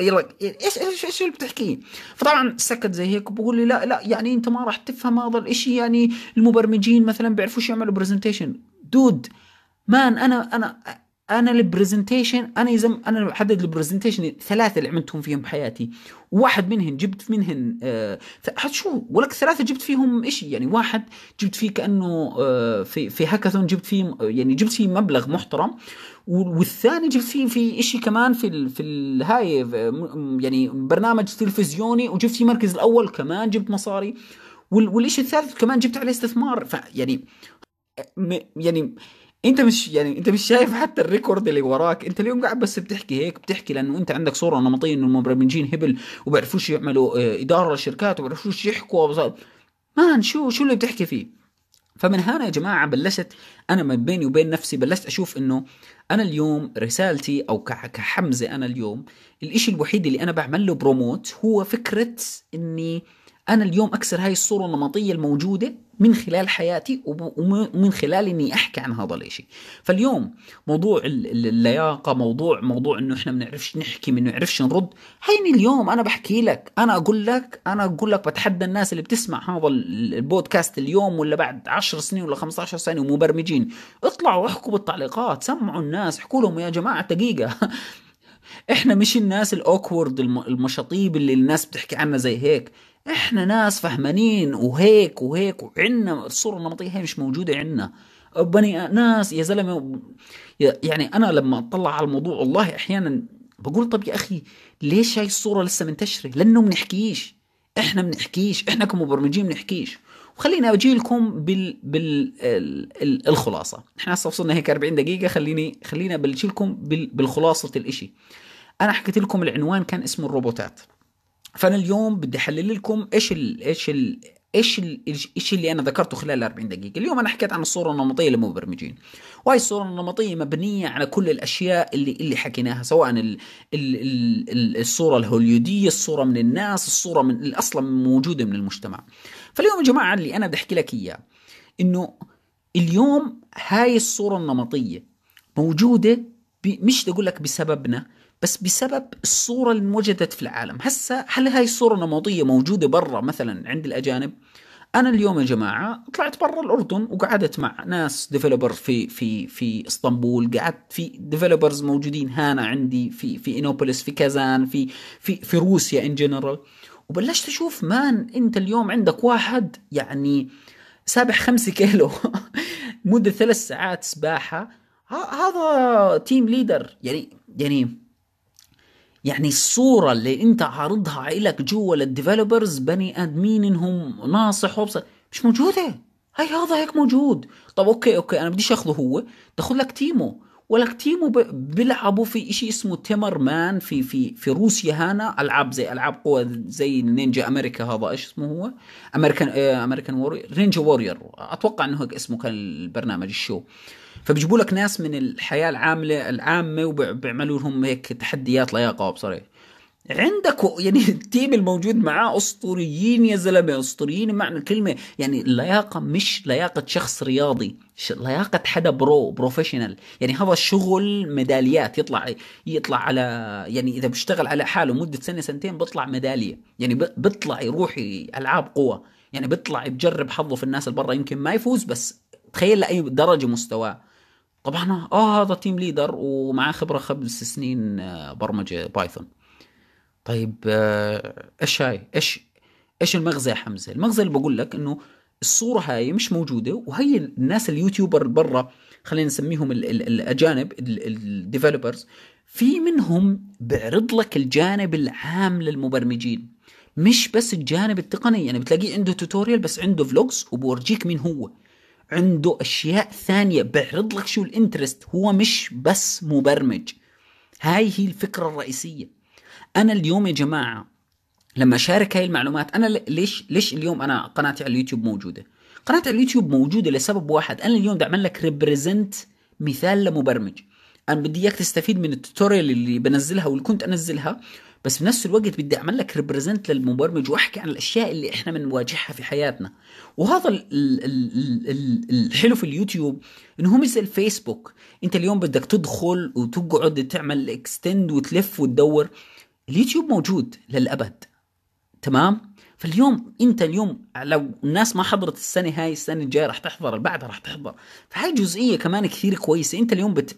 يلا إيش إيش إيش اللي بتحكيه؟ فطبعا سكت زي هيك وبقول لي لا لا يعني أنت ما راح تفهم هذا الإشي. يعني المبرمجين مثلا بيعرفوش يعملوا presentation dude man أنا أنا أنا ال presentation أنا يا زم أنا بحدد ال presentation ثلاثة اللي عملتهم فيهم بحياتي. واحد منهم جبت منهن آه شو؟ ولك ثلاثة جبت فيهم شيء يعني واحد جبت فيه كأنه آه في في هاكاثون جبت فيه يعني جبت فيه مبلغ محترم. والثاني جبت فيه في شيء كمان في ال في الهاي يعني برنامج تلفزيوني وجبت فيه المركز الأول كمان جبت مصاري. والشيء الثالث كمان جبت عليه استثمار. فيعني يعني أنت مش يعني أنت مش شايف حتى ال record اللي وراك. أنت اليوم قاعد بس بتحكي هيك بتحكي لأنه أنت عندك صورة نمطية إنه المبرمجين هبل وبيعرفوش يعملوا آه، إدارة للشركات وبيعرفوش يحكوا مان شو شو اللي بتحكي فيه؟ فمن هنا يا جماعة بلشت أنا ما بيني وبين نفسي بلشت أشوف إنه أنا اليوم رسالتي أو كحمزة أنا اليوم الإشي الوحيد اللي أنا بعمل له بروموت هو فكرة إني أنا اليوم أكسر هاي الصورة النمطية الموجودة من خلال حياتي ومن خلال إني أحكي عن هذا الشيء فاليوم موضوع اللياقة موضوع موضوع إنه إحنا ما بنعرفش نحكي ما بنعرفش نرد. هيني اليوم أنا بحكي لك أنا أقول لك أنا أقول لك بتحدى الناس اللي بتسمع هذا البودكاست اليوم ولا بعد 10 سنين ولا 15 سنة ومبرمجين. اطلعوا احكوا بالتعليقات سمعوا الناس احكوا لهم يا جماعة دقيقة. إحنا مش الناس الأوكورد المشاطيب اللي الناس بتحكي عنها زي هيك. إحنا ناس فهمانين وهيك وهيك وعنا الصورة النمطية هي مش موجودة عنا. بني ناس يا زلمة يعني أنا لما أطلع على الموضوع والله أحيانا بقول طب يا أخي ليش هاي الصورة لسه منتشرة؟ لأنه بنحكيش إحنا بنحكيش إحنا كمبرمجين بنحكيش وخليني أجي لكم بال بال ال... الخلاصة. إحنا هسه وصلنا هيك 40 دقيقة. خليني خليني أبلش لكم بال... بالخلاصة الإشي. أنا حكيت لكم العنوان كان اسمه الروبوتات. فأنا اليوم بدي أحلل لكم إيش ال... إيش ال... إيش الشيء اللي أنا ذكرته خلال 40 دقيقة. اليوم أنا حكيت عن الصورة النمطية للمبرمجين. وهي الصورة النمطية مبنية على كل الأشياء اللي اللي حكيناها سواء ال ال ال الصورة الهوليودية الصورة من الناس الصورة من أصلا موجودة من المجتمع. فاليوم يا جماعة اللي أنا بدي أحكي لك إياه إنه اليوم هاي الصورة النمطية موجودة مش أقول لك بسببنا بس بسبب الصورة اللي انوجدت في العالم. هسا هل هاي الصورة النمطية موجودة برا مثلا عند الأجانب؟ أنا اليوم يا جماعة طلعت برا الأردن وقعدت مع ناس developer في في في إسطنبول قعدت في developers موجودين هنا عندي في في إنوبوليس في كازان في في في روسيا in general وبلشت أشوف man أنت اليوم عندك واحد يعني سابح خمسة كيلو مدة ثلاث ساعات سباحة. هذا team leader يعني يعني يعني الصورة اللي أنت عارضها لك جوا لل developers بني آدمين إنهم ناصح وبصر مش موجودة. هاي هذا هيك موجود. طب أوكي أوكي أنا بديش أخذه هو. تأخذ لك تيمو ولك تيمو بيلعبوا في شيء اسمه تيمر مان في في في روسيا هنا ألعاب زي ألعاب قوى زي نينجا أمريكا هذا إيش اسمه هو؟ أمريكان أمريكان وورير نينجا وورير. أتوقع إنه هيك اسمه كان البرنامج الشو. فبيجيبوا لك ناس من الحياة العاملة العامة وبيعملوا لهم هيك تحديات لياقة بصريح عندك يعني التيم الموجود معاه أسطوريين يا زلمة أسطوريين معنى الكلمة. يعني اللياقه مش لياقة شخص رياضي لياقة حدا pro professional يعني هذا الشغل ميداليات يطلع يطلع على يعني إذا بيشتغل على حاله مدة سنة سنتين بيطلع ميدالية. يعني بيطلع يروح العاب قوة. يعني بيطلع بجرب حظه في الناس اللي برا يمكن ما يفوز بس تخيل لأي درجة مستواه. طبعا آه هذا team leader ومعاه خبرة خمس سنين آه، برمجة Python طيب آه، إيش هاي؟ إيش إيش المغزى يا حمزة؟ المغزى اللي بقول لك إنه الصورة هاي مش موجودة وهي الناس ال YouTuber برا خلينا نسميهم الأجانب ال developers في منهم بيعرض لك الجانب العام للمبرمجين. مش بس الجانب التقني يعني بتلاقيه عنده tutorial بس عنده vlogs وبورجيك مين هو. عنده أشياء ثانية بيعرض لك شو ال interest هو مش بس مبرمج. هاي هي الفكرة الرئيسية. أنا اليوم يا جماعة لما أشارك هاي المعلومات أنا ليش ليش اليوم أنا قناتي على اليوتيوب موجودة؟ قناتي على اليوتيوب موجودة لسبب واحد أنا اليوم بدي اعمل لك represent مثال لمبرمج. أنا بدي إياك تستفيد من ال tutorial اللي بنزلها واللي كنت أنزلها بس بنفس الوقت بدي أعمل لك represent للمبرمج وأحكي عن الأشياء اللي إحنا بنواجهها في حياتنا. وهذا الحلو في اليوتيوب إنه هو مثل الفيسبوك أنت اليوم بدك تدخل وتقعد تعمل extend وتلف وتدور. اليوتيوب موجود للأبد تمام؟ فاليوم أنت اليوم لو الناس ما حضرت السنة هاي السنة الجاية راح تحضر بعدها راح تحضر. فهاي جزئية كمان كثير كويسة. أنت اليوم بت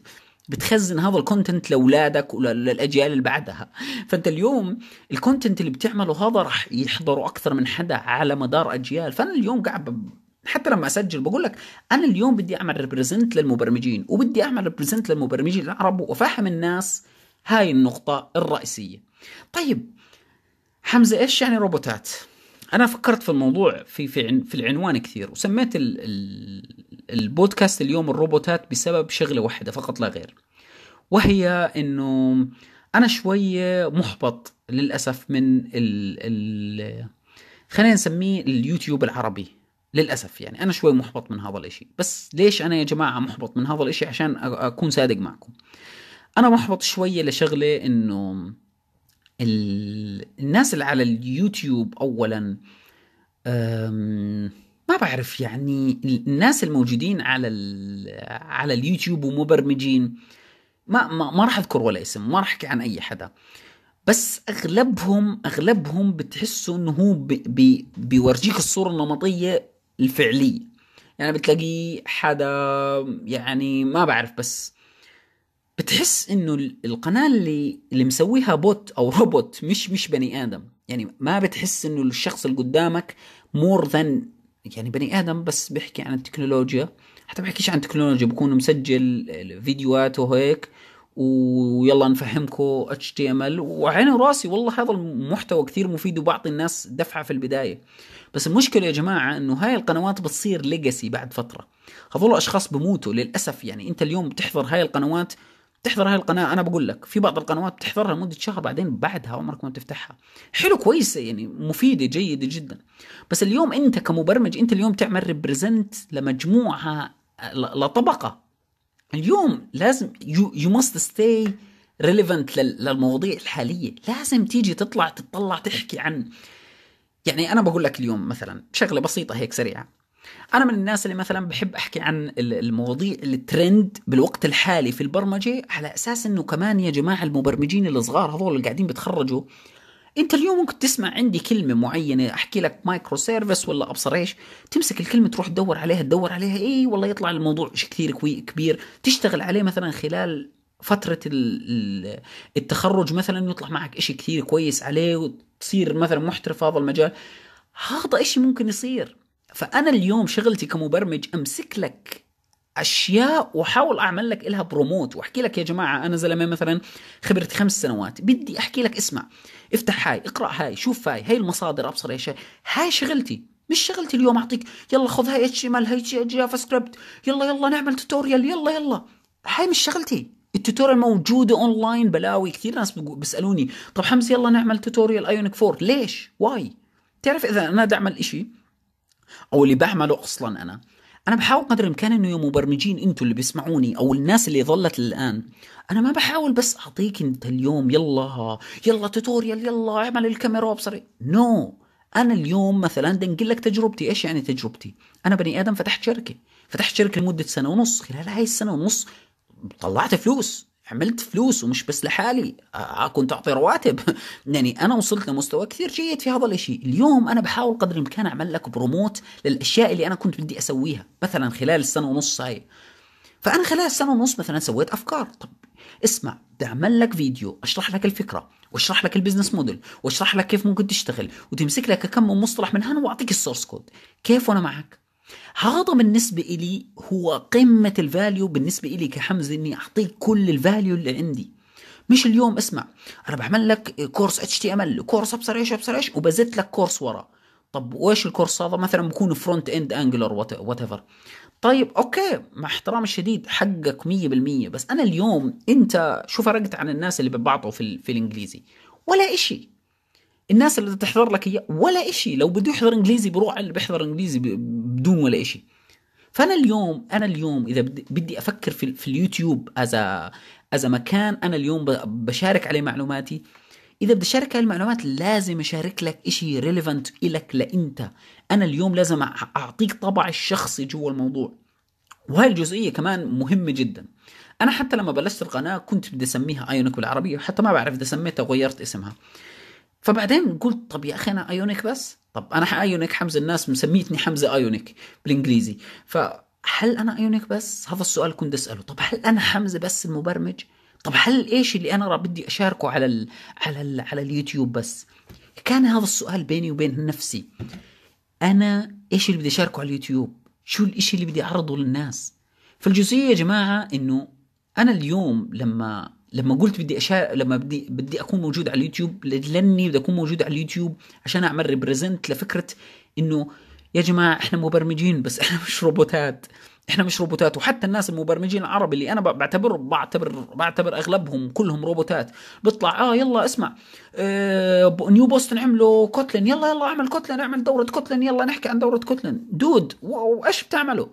بتخزن هذا ال content لأولادك وللاجيال اللي بعدها. فأنت اليوم ال content اللي بتعمله هذا راح يحضره أكثر من حدا على مدار أجيال. فأنا اليوم قاعد حتى لما أسجل بقول لك أنا اليوم بدي أعمل represent للمبرمجين وبدي أعمل represent للمبرمجين العرب وأفهم الناس هاي النقطة الرئيسية. طيب حمزة إيش يعني روبوتات؟ أنا فكرت في الموضوع في في في العنوان كثير وسميت ال ال البودكاست اليوم الروبوتات بسبب شغلة واحدة فقط لا غير وهي إنه أنا شوية محبط للأسف من ال ال خلينا نسميه اليوتيوب العربي للأسف يعني أنا شوي محبط من هذا الإشي. بس ليش أنا يا جماعة محبط من هذا الإشي؟ عشان أكون صادق معكم. أنا محبط شوية لشغلة إنه الناس اللي على اليوتيوب اولا ما بعرف يعني الناس الموجودين على على اليوتيوب ومبرمجين ما ما, ما راح أذكر ولا اسم ما راح أحكي عن أي حدا. بس أغلبهم أغلبهم بتحسوا إنه هو بي بي بيورجيك الصورة النمطية الفعلية. يعني بتلاقي حدا يعني ما بعرف بس بتحس إنه القناة اللي اللي مسويها بوت أو روبوت مش مش بني آدم. يعني ما بتحس إنه الشخص اللي قدامك more than يعني بني آدم بس بيحكي عن التكنولوجيا. حتى بحكيش عن التكنولوجيا بكون مسجل فيديوهات وهيك ويلا نفهمكم HTML. وعيني وراسي والله هذا المحتوى كثير مفيد وبعطي الناس دفعة في البداية. بس المشكلة يا جماعة إنه هاي القنوات بتصير legacy بعد فترة. هذول أشخاص بموتوا للأسف. يعني أنت اليوم بتحضر هاي القنوات تحضر هاي القناة أنا بقول لك في بعض القنوات بتحضرها لمدة شهر بعدين بعدها عمرك ما بتفتحها. حلو كويسه يعني مفيدة جيدة جدا. بس اليوم أنت كمبرمج أنت اليوم تعمل represent لمجموعة لطبقة. اليوم لازم you must stay relevant للمواضيع الحالية. لازم تيجي تطلع تطلع تحكي عن يعني أنا بقول لك اليوم مثلا شغلة بسيطة هيك سريعة. أنا من الناس اللي مثلا بحب أحكي عن المواضيع الترند بالوقت الحالي في البرمجة على أساس إنه كمان يا جماعة المبرمجين الصغار هذول اللي قاعدين بيتخرجوا أنت اليوم ممكن تسمع عندي كلمة معينة أحكي لك microservice ولا أبصر إيش تمسك الكلمة تروح تدور عليها تدور عليها اي والله يطلع الموضوع شيء كثير كبير تشتغل عليه مثلا خلال فترة التخرج مثلا يطلع معك إشي كثير كويس عليه وتصير مثلا محترف هذا المجال. هذا إشي ممكن يصير. فأنا اليوم شغلتي كمبرمج أمسك لك أشياء وأحاول أعمل لك لها promote وأحكي لك يا جماعة أنا زلمة مثلا خبرتي خمس سنوات بدي أحكي لك اسمع افتح هاي اقرأ هاي شوف هاي هاي المصادر أبصر إيش هاي شغلتي مش شغلتي اليوم أعطيك يلا خذ هاي HTML هاي JavaScript يلا يلا نعمل tutorial يلا يلا. هاي مش شغلتي. ال tutorial موجودة اونلاين بلاوي كثير ناس بيسألوني طب حمزة يلا نعمل tutorial Ionic 4 ليش؟ why تعرف إذا أنا بدي أعمل شيء أو اللي بعمله أصلا أنا. أنا بحاول قدر الإمكان إنه يا مبرمجين أنتم اللي بيسمعوني أو الناس اللي ظلت الان أنا ما بحاول بس أعطيك أنت اليوم يلا يلا tutorial يلا اعمل الكاميرا بصري no no. أنا اليوم مثلا بدي لك تجربتي. إيش يعني تجربتي؟ أنا بني آدم فتحت شركة. فتحت شركة لمدة سنة ونص. خلال هاي السنة ونص طلعت فلوس. عملت فلوس ومش بس لحالي. كنت أعطي رواتب. يعني أنا وصلت لمستوى كثير جيد في هذا الإشي. اليوم أنا بحاول قدر الإمكان أعمل لك promote للأشياء اللي أنا كنت بدي أسويها مثلا خلال السنة ونص هاي. فأنا خلال السنة ونص مثلا سويت أفكار. طب اسمع بدي أعمل لك فيديو أشرح لك الفكرة وأشرح لك ال business model وأشرح لك كيف ممكن تشتغل وتمسك لك كم من مصطلح من هنا وأعطيك ال source code. كيف وأنا معك؟ هذا بالنسبة إلي هو قمة ال value بالنسبة إلي كحمزة إني أعطيك كل ال value اللي عندي. مش اليوم اسمع أنا بعمل لك كورس HTML كورس أبصر إيش أبصر إيش وبزت لك كورس ورا. طب وإيش الكورس هذا؟ مثلا بكون front end Angular whatever طيب okay مع احترام الشديد حقك 100% بس أنا اليوم أنت شو فرقت عن الناس اللي ببعطوا في, في الإنجليزي. ولا إشي. الناس اللي تحضر لك اياه ولا إشي. لو بده يحضر إنجليزي بروح على اللي بيحضر إنجليزي بدون ولا إشي. فأنا اليوم أنا اليوم إذا بدي أفكر في, في اليوتيوب as as مكان أنا اليوم بشارك عليه معلوماتي. إذا بدي أشارك هاي المعلومات لازم أشارك لك إشي relevant إلك لإنت. أنا اليوم لازم أعطيك طبع الشخصي جوا الموضوع. وهاي الجزئية كمان مهمة جدا. أنا حتى لما بلشت القناة كنت بدي أسميها Ionic بالعربيه حتى ما بعرف إذا سميتها وغيرت اسمها. فبعدين قلت طب يا أخي أنا Ionic بس؟ طب أنا Ionic حمزه الناس مسميتني حمزة Ionic بالإنجليزي. فهل أنا Ionic بس؟ هذا السؤال كنت أسأله. طب هل أنا حمزة بس المبرمج؟ طب هل إيش اللي أنا بدي أشاركه على ال على ال على اليوتيوب بس؟ كان هذا السؤال بيني وبين نفسي. أنا إيش اللي بدي أشاركه على اليوتيوب؟ شو الاشي اللي بدي أعرضه للناس؟ فالجزئية يا جماعة إنه أنا اليوم لما لما قلت بدي اشارك لما بدي بدي أكون موجود على اليوتيوب لأني بدي أكون موجود على اليوتيوب عشان أعمل represent لفكرة إنه يا جماعة إحنا مبرمجين بس إحنا مش روبوتات. إحنا مش روبوتات. وحتى الناس المبرمجين العرب اللي أنا بعتبر بعتبر بعتبر أغلبهم كلهم روبوتات. بيطلع آه يلا اسمع آه New Boston عملوا Kotlin. يلا يلا اعمل Kotlin اعمل دورة Kotlin. يلا نحكي عن دورة Kotlin. dude وايش بتعملوا؟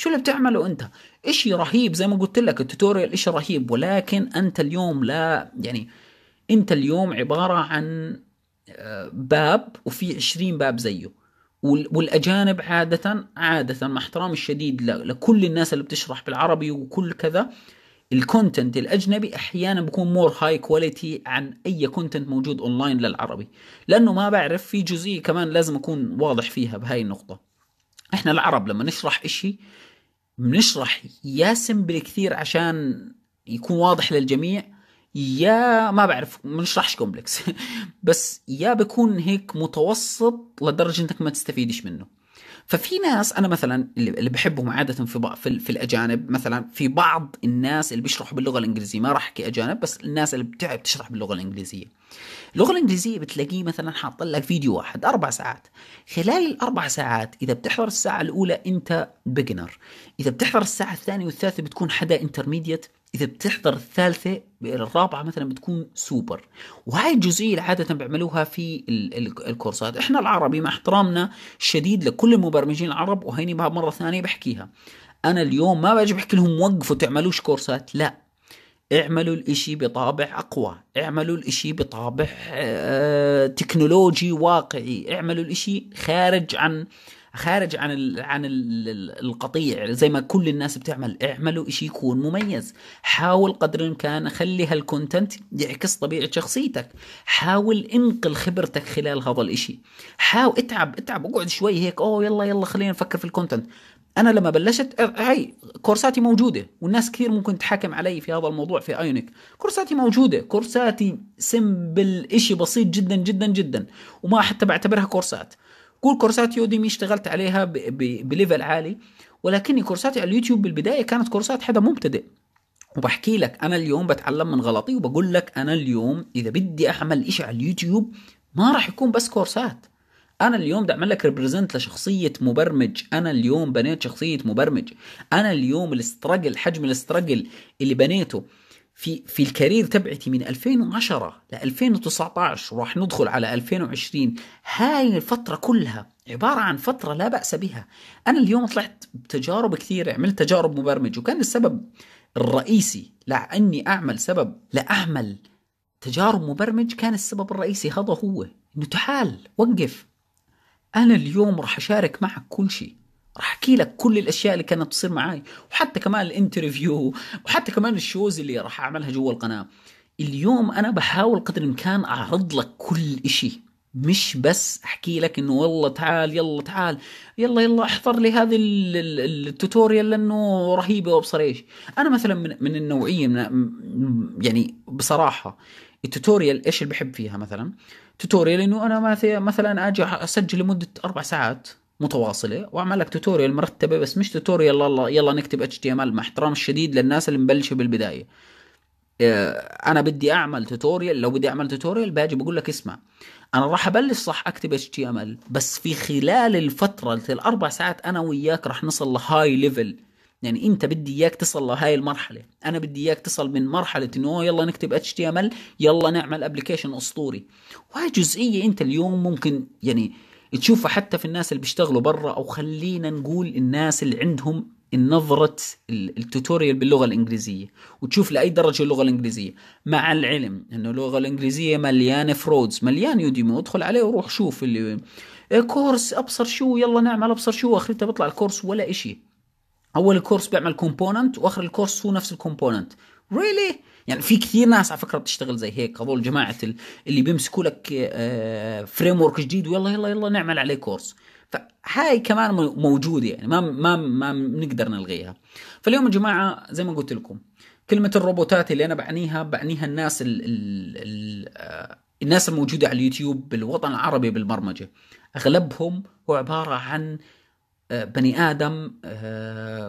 شو اللي بتعمله أنت؟ إشي رهيب زي ما قلت لك ال tutorial إشي رهيب ولكن أنت اليوم لا يعني أنت اليوم عبارة عن آه، باب وفي عشرين باب زيه. والأجانب عادة عادة مع احترامي الشديد لكل الناس اللي بتشرح بالعربي وكل كذا ال content الأجنبي أحيانا بيكون more high quality عن أي content موجود اونلاين للعربي. لأنه ما بعرف في جزئية كمان لازم أكون واضح فيها بهاي النقطة. إحنا العرب لما نشرح إشي بنشرح يا simple كثير عشان يكون واضح للجميع. يا ما بعرف بنشرحش complex بس يا بكون هيك متوسط لدرجة إنك ما تستفيدش منه. ففي ناس أنا مثلا اللي بحبهم عادة في في, في الأجانب مثلا في بعض الناس اللي بيشرحوا باللغة الإنجليزية. ما راح أحكي أجانب بس الناس اللي بتعب تشرح باللغة الإنجليزية. اللغة الإنجليزية بتلاقيه مثلا حاط لك فيديو واحد أربع ساعات. خلال الأربع ساعات إذا بتحضر الساعة الأولى أنت beginner إذا بتحضر الساعة الثانية والثالثة بتكون حدا intermediate إذا بتحضر الثالثة الرابعة مثلا بتكون سوبر وهاي الجزئية اللي عادة بيعملوها في الكورسات. إحنا العربي مع احترامنا الشديد لكل المبرمجين العرب وهيني مرة ثانية بحكيها. أنا اليوم ما باجي بحكي لهم وقفوا تعملوش كورسات. لا. اعملوا الإشي بطابع أقوى اعملوا الإشي بطابع آه تكنولوجي واقعي اعملوا الإشي خارج عن خارج عن ال عن ال القطيع. زي ما كل الناس بتعمل اعملوا إشي يكون مميز. حاول قدر الإمكان خلي هال content يعكس طبيعة شخصيتك. حاول انقل خبرتك خلال هذا الإشي. حاول اتعب اتعب اقعد شوي هيك أوه يلا يلا خلينا نفكر في ال content أنا لما بلشت هاي كورساتي موجودة والناس كثير ممكن تحاكم علي في هذا الموضوع في Ionic كورساتي موجودة كورساتي simple إشي بسيط جدا جدا جدا وما حتى بعتبرها كورسات. كل كورسات Udemy اشتغلت عليها ب level عالي ولكني كورساتي على اليوتيوب بالبداية كانت كورسات حدا مبتدئ. وبحكي لك أنا اليوم بتعلم من غلطي وبقول لك أنا اليوم إذا بدي أعمل إشي على اليوتيوب ما راح يكون بس كورسات. أنا اليوم بدي أعمل لك represent لشخصية مبرمج. أنا اليوم بنيت شخصية مبرمج. أنا اليوم ال struggle حجم ال struggle اللي بنيته في في ال career تبعتي من 2010 ل 2019 وراح ندخل على 2020 هاي الفترة كلها عبارة عن فترة لا بأس بها. أنا اليوم طلعت بتجارب كثيرة عملت تجارب مبرمج. وكان السبب الرئيسي لأني أعمل سبب لأعمل تجارب مبرمج كان السبب الرئيسي هذا هو. إنه تعال وقف. أنا اليوم راح أشارك معك كل شيء. راح أحكي لك كل الأشياء اللي كانت تصير معي وحتى كمان ال interview وحتى كمان ال shows اللي راح أعملها جوا القناة. اليوم أنا بحاول قدر الإمكان أعرض لك كل إشي. مش بس أحكي لك إنه والله تعال يلا تعال يلا يلا احضر لي هذه ال tutorial لأنه رهيبة وأبصر إيش. أنا مثلا من, من النوعية من يعني بصراحة ال tutorial إيش اللي بحب فيها مثلا؟ tutorial إنه أنا مثلا أجي أسجل لمدة أربع ساعات متواصلة وأعمل لك tutorial مرتبة بس مش tutorial يلا يلا نكتب HTML مع احترام الشديد للناس اللي مبلشة بالبداية. آه، أنا بدي أعمل tutorial لو بدي أعمل tutorial باجي بقول لك اسمع أنا راح أبلش صح أكتب HTML بس في خلال الفترة الأربع ساعات أنا وياك راح نصل لهاي level يعني انت بدي إياك تصل لهاي المرحلة. أنا بدي إياك تصل من مرحلة إنه يلا نكتب HTML يلا نعمل application أسطوري. وهي جزئية أنت اليوم ممكن يعني تشوفها حتى في الناس اللي بيشتغلوا برا أو خلينا نقول الناس اللي عندهم النظرة ال tutorial باللغة الإنجليزية. وتشوف لأي درجة اللغة الإنجليزية. مع العلم أنه اللغة الإنجليزية مليانة frauds مليان Udemy ادخل عليه وروح شوف اللي إيه كورس أبصر شو يلا نعمل أبصر شو. آخرتها بيطلع الكورس ولا إشي. أول الكورس بيعمل component وآخر الكورس هو نفس ال component really really? يعني في كثير ناس على فكرة بتشتغل زي هيك هذول جماعة اللي بيمسكوا لك frame آه، work جديد ويلا يلا يلا نعمل عليه كورس فهاي كمان موجودة يعني ما ما ما بنقدر نلغيها. فاليوم يا جماعة زي ما قلت لكم كلمة الروبوتات اللي أنا بعنيها بعنيها الناس ال ال ال آه، الناس الموجودة على اليوتيوب بالوطن العربي بالبرمجة. أغلبهم هو عبارة عن بني آدم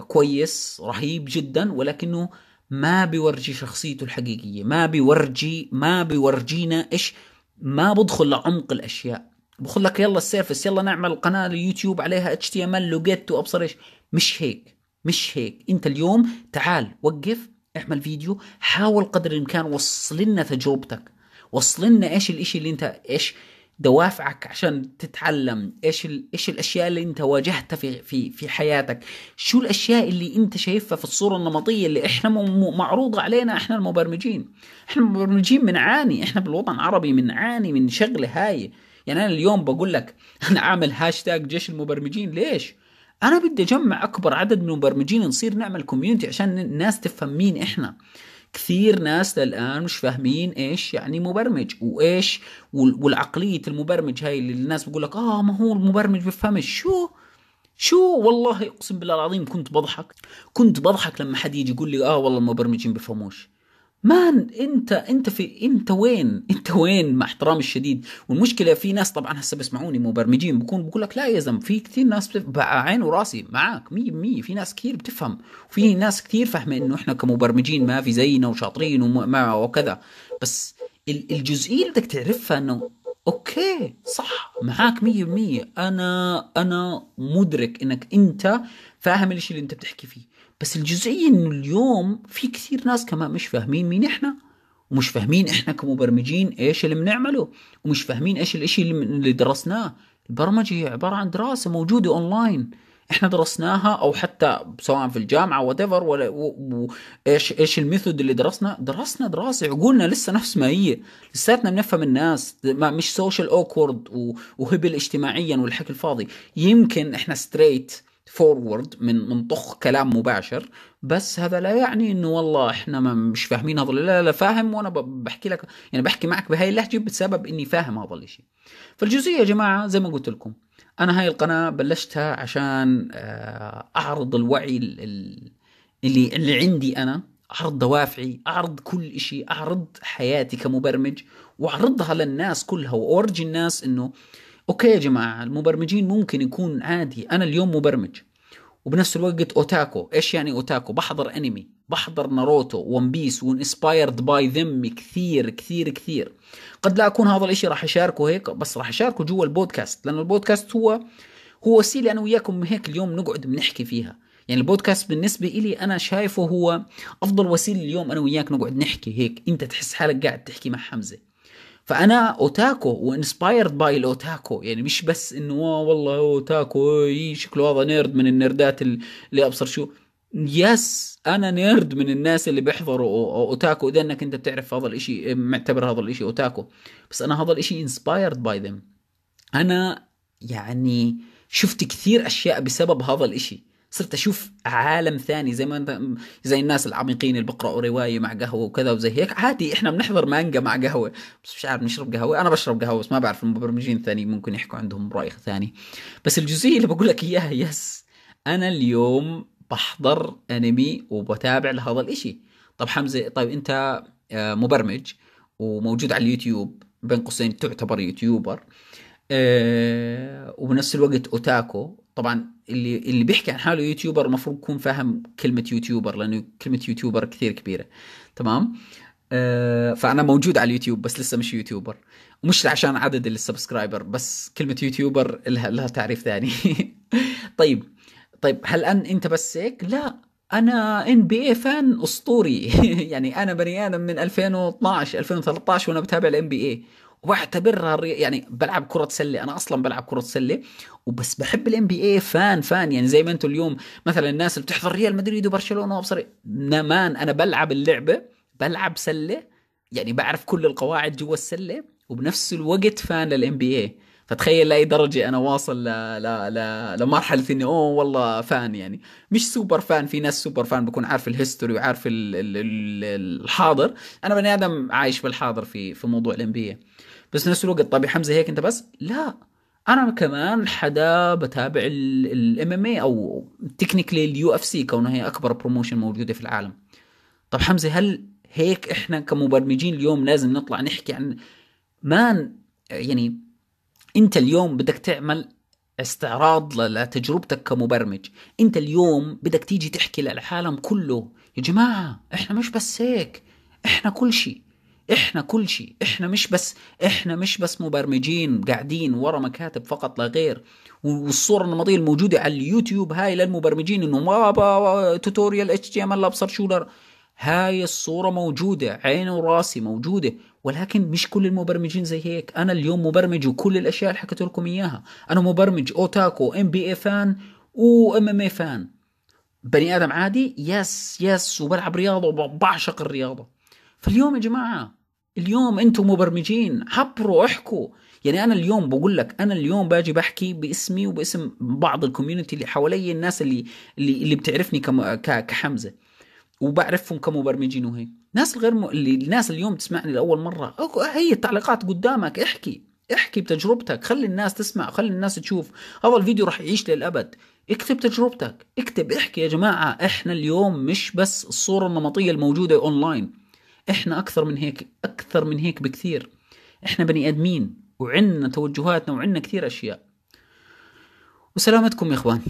كويس رهيب جدا ولكنه ما بيورجي شخصيته الحقيقية ما بيورجي ما بيورجينا إيش ما بدخل لعمق الأشياء. بقول لك يلا ال service يلا نعمل قناة ليوتيوب عليها HTML لوجيت وابصر إيش. مش هيك مش هيك. أنت اليوم تعال وقف اعمل فيديو حاول قدر الإمكان وصل لنا تجربتك. وصل لنا إيش الإشي اللي أنت إيش دوافعك عشان تتعلم إيش إيش الأشياء اللي أنت واجهتها في في في حياتك. شو الأشياء اللي أنت شايفها في الصورة النمطية اللي إحنا معروضة علينا إحنا المبرمجين؟ إحنا المبرمجين بنعاني إحنا بالوطن العربي بنعاني من شغلة هاي. يعني أنا اليوم بقول لك أنا عامل هاشتاج جيش المبرمجين. ليش؟ أنا بدي أجمع أكبر عدد من المبرمجين نصير نعمل community عشان الناس تفهم مين إحنا. كثير ناس للآن مش فاهمين إيش يعني مبرمج وإيش والعقلية المبرمج هاي اللي الناس بيقول لك آه ما هو المبرمج بفهمش. شو؟ شو؟ والله أقسم بالله العظيم كنت بضحك. كنت بضحك لما حد يجي يقول لي آه والله المبرمجين بفهموش. مان انت انت في انت وين انت وين مع احترامي الشديد والمشكلة في ناس طبعا هسه بيسمعوني مبرمجين بكون بقول لك لا يا زلمة في كثير ناس. عين وراسي معك 100% في ناس كثير بتفهم وفي ناس كثير فاهمة إنه إحنا كمبرمجين ما في زينا وشاطرين وما وكذا بس الجزئية اللي بدك تعرفها إنه okay صح مية بالمية أنا أنا مدرك إنك أنت فاهم الإشي اللي أنت بتحكي فيه بس الجزئية إنه اليوم في كثير ناس كمان مش فاهمين مين إحنا ومش فاهمين إحنا كمبرمجين إيش اللي بنعمله ومش فاهمين إيش الإشي اللي درسناه. البرمجة هي عبارة عن دراسة موجودة اونلاين إحنا درسناها أو حتى سواء في الجامعة whatever ولا إيش إيش ال method اللي درسنا. درسنا دراسة عقولنا لسه نفس ما هي. لساتنا بنفهم الناس ما مش social awkward وهبل اجتماعيا والحكي الفاضي. يمكن إحنا straightforward من من طخ كلام مباشر بس هذا لا يعني إنه والله إحنا ما مش فاهمين هذا لا لا فاهم وأنا بحكي لك يعني بحكي معك بهاي اللهجة بسبب إني فاهم هذا الشيء فالجزئية يا جماعة زي ما قلت لكم أنا هاي القناة بلشتها عشان آه، أعرض الوعي اللي اللي عندي أنا أعرض دوافعي أعرض كل إشي أعرض حياتي كمبرمج وأعرضها للناس كلها وارجي الناس إنه okay يا جماعة المبرمجين ممكن يكون عادي. أنا اليوم مبرمج وبنفس الوقت otaku. إيش يعني otaku؟ بحضر أنمي بحضر ناروتو One Piece و inspired by them كثير كثير كثير. قد لا أكون هذا الإشي راح اشاركه هيك بس راح اشاركه جوا البودكاست لأنه البودكاست هو هو وسيلة أنا وياكم هيك اليوم نقعد بنحكي فيها. يعني البودكاست بالنسبة إلي أنا شايفه هو أفضل وسيلة اليوم أنا وياك نقعد نحكي هيك. أنت تحس حالك قاعد تحكي مع حمزة. فأنا otaku و inspired by ال otaku يعني مش بس إنه والله otaku شكله هذا nerd من النيردات اللي أبصر شو. yes أنا nerd من الناس اللي بيحضروا otaku إذا إنك أنت بتعرف هذا الإشي معتبر هذا الإشي otaku. بس أنا هذا الإشي inspired by them أنا يعني شفت كثير أشياء بسبب هذا الإشي. صرت أشوف عالم ثاني زي ما زي الناس العميقين اللي بيقرأوا رواية مع قهوة وكذا وزي هيك. عادي إحنا بنحضر مانجا مع قهوة. بس مش عارف نشرب قهوة. أنا بشرب قهوة بس ما بعرف المبرمجين الثانيين ممكن يحكوا عندهم رأي ثاني. بس الجزئية اللي بقول لك إياها yes أنا اليوم بحضر أنمي وبتابع لهذا الإشي. طب حمزة طيب أنت آه، مبرمج وموجود على اليوتيوب بين قوسين تعتبر YouTuber أه وبنفس الوقت otaku. طبعا اللي اللي بيحكي عن حاله YouTuber المفروض يكون فاهم كلمة YouTuber لأنه كلمة YouTuber كثير كبيرة. تمام؟ أه فأنا موجود على اليوتيوب بس لسه مش YouTuber. ومش عشان عدد ال subscriber بس كلمة YouTuber لها لها تعريف ثاني. طيب طيب هل أن أنت بس هيك؟ لا. أنا NBA fan أسطوري. يعني أنا بني آدم من 2012 2013 وأنا بتابع ال NBA واعتبرها يعني بلعب كرة سلة أنا أصلا بلعب كرة سلة وبس بحب ال NBA fan fan. يعني زي ما أنتم اليوم مثلا الناس اللي بتحضر ريال مدريد وبرشلونة وابصر نمان أنا بلعب اللعبة بلعب سلة. يعني بعرف كل القواعد جوا السلة وبنفس الوقت fan لل NBA فتخيل لأي درجة أنا واصل ل... ل... ل... لمرحلة إني أوه والله fan يعني. مش super fan في ناس super fan بكون عارف ال history وعارف ال... ال... الحاضر. أنا بني آدم عايش بالحاضر في في موضوع ال NBA بس نفس الوقت طيب حمزة هيك انت بس؟ لا. أنا كمان حدا بتابع ال MMA أو technically ال UFC كونه هي أكبر promotion موجودة في العالم. طب حمزة هل هيك إحنا كمبرمجين اليوم لازم نطلع نحكي عن man يعني أنت اليوم بدك تعمل استعراض لتجربتك كمبرمج. أنت اليوم بدك تيجي تحكي للعالم كله يا جماعة إحنا مش بس هيك إحنا كل شيء. إحنا كل شيء إحنا مش بس إحنا مش بس مبرمجين قاعدين ورا مكاتب فقط لا غير. والصورة النمطية الموجودة على اليوتيوب هاي للمبرمجين إنه ما tutorial HTML أبصر شو هاي الصورة موجودة عيني وراسي موجودة ولكن مش كل المبرمجين زي هيك. أنا اليوم مبرمج وكل الأشياء اللي حكيت لكم إياها. أنا مبرمج otaku NBA fan و MMA fan. بني آدم عادي؟ yes yes وبلعب رياضة وبعشق الرياضة. فاليوم يا جماعة اليوم أنتم مبرمجين. عبروا احكوا. يعني أنا اليوم بقول لك أنا اليوم باجي بحكي باسمي وباسم بعض ال community اللي حوالي الناس اللي اللي, اللي بتعرفني كحمزة وبعرفهم كمبرمجين وهيك. ناس الغير م... اللي الناس اليوم تسمعني لأول مرة هي التعليقات قدامك احكي احكي بتجربتك. خلي الناس تسمع خلي الناس تشوف. هذا الفيديو راح يعيش للأبد. اكتب تجربتك اكتب احكي يا جماعة إحنا اليوم مش بس الصورة النمطية الموجودة اونلاين إحنا أكثر من هيك أكثر من هيك بكثير. إحنا بني آدمين وعندنا توجهاتنا وعندنا كثير أشياء. وسلامتكم يا إخوان.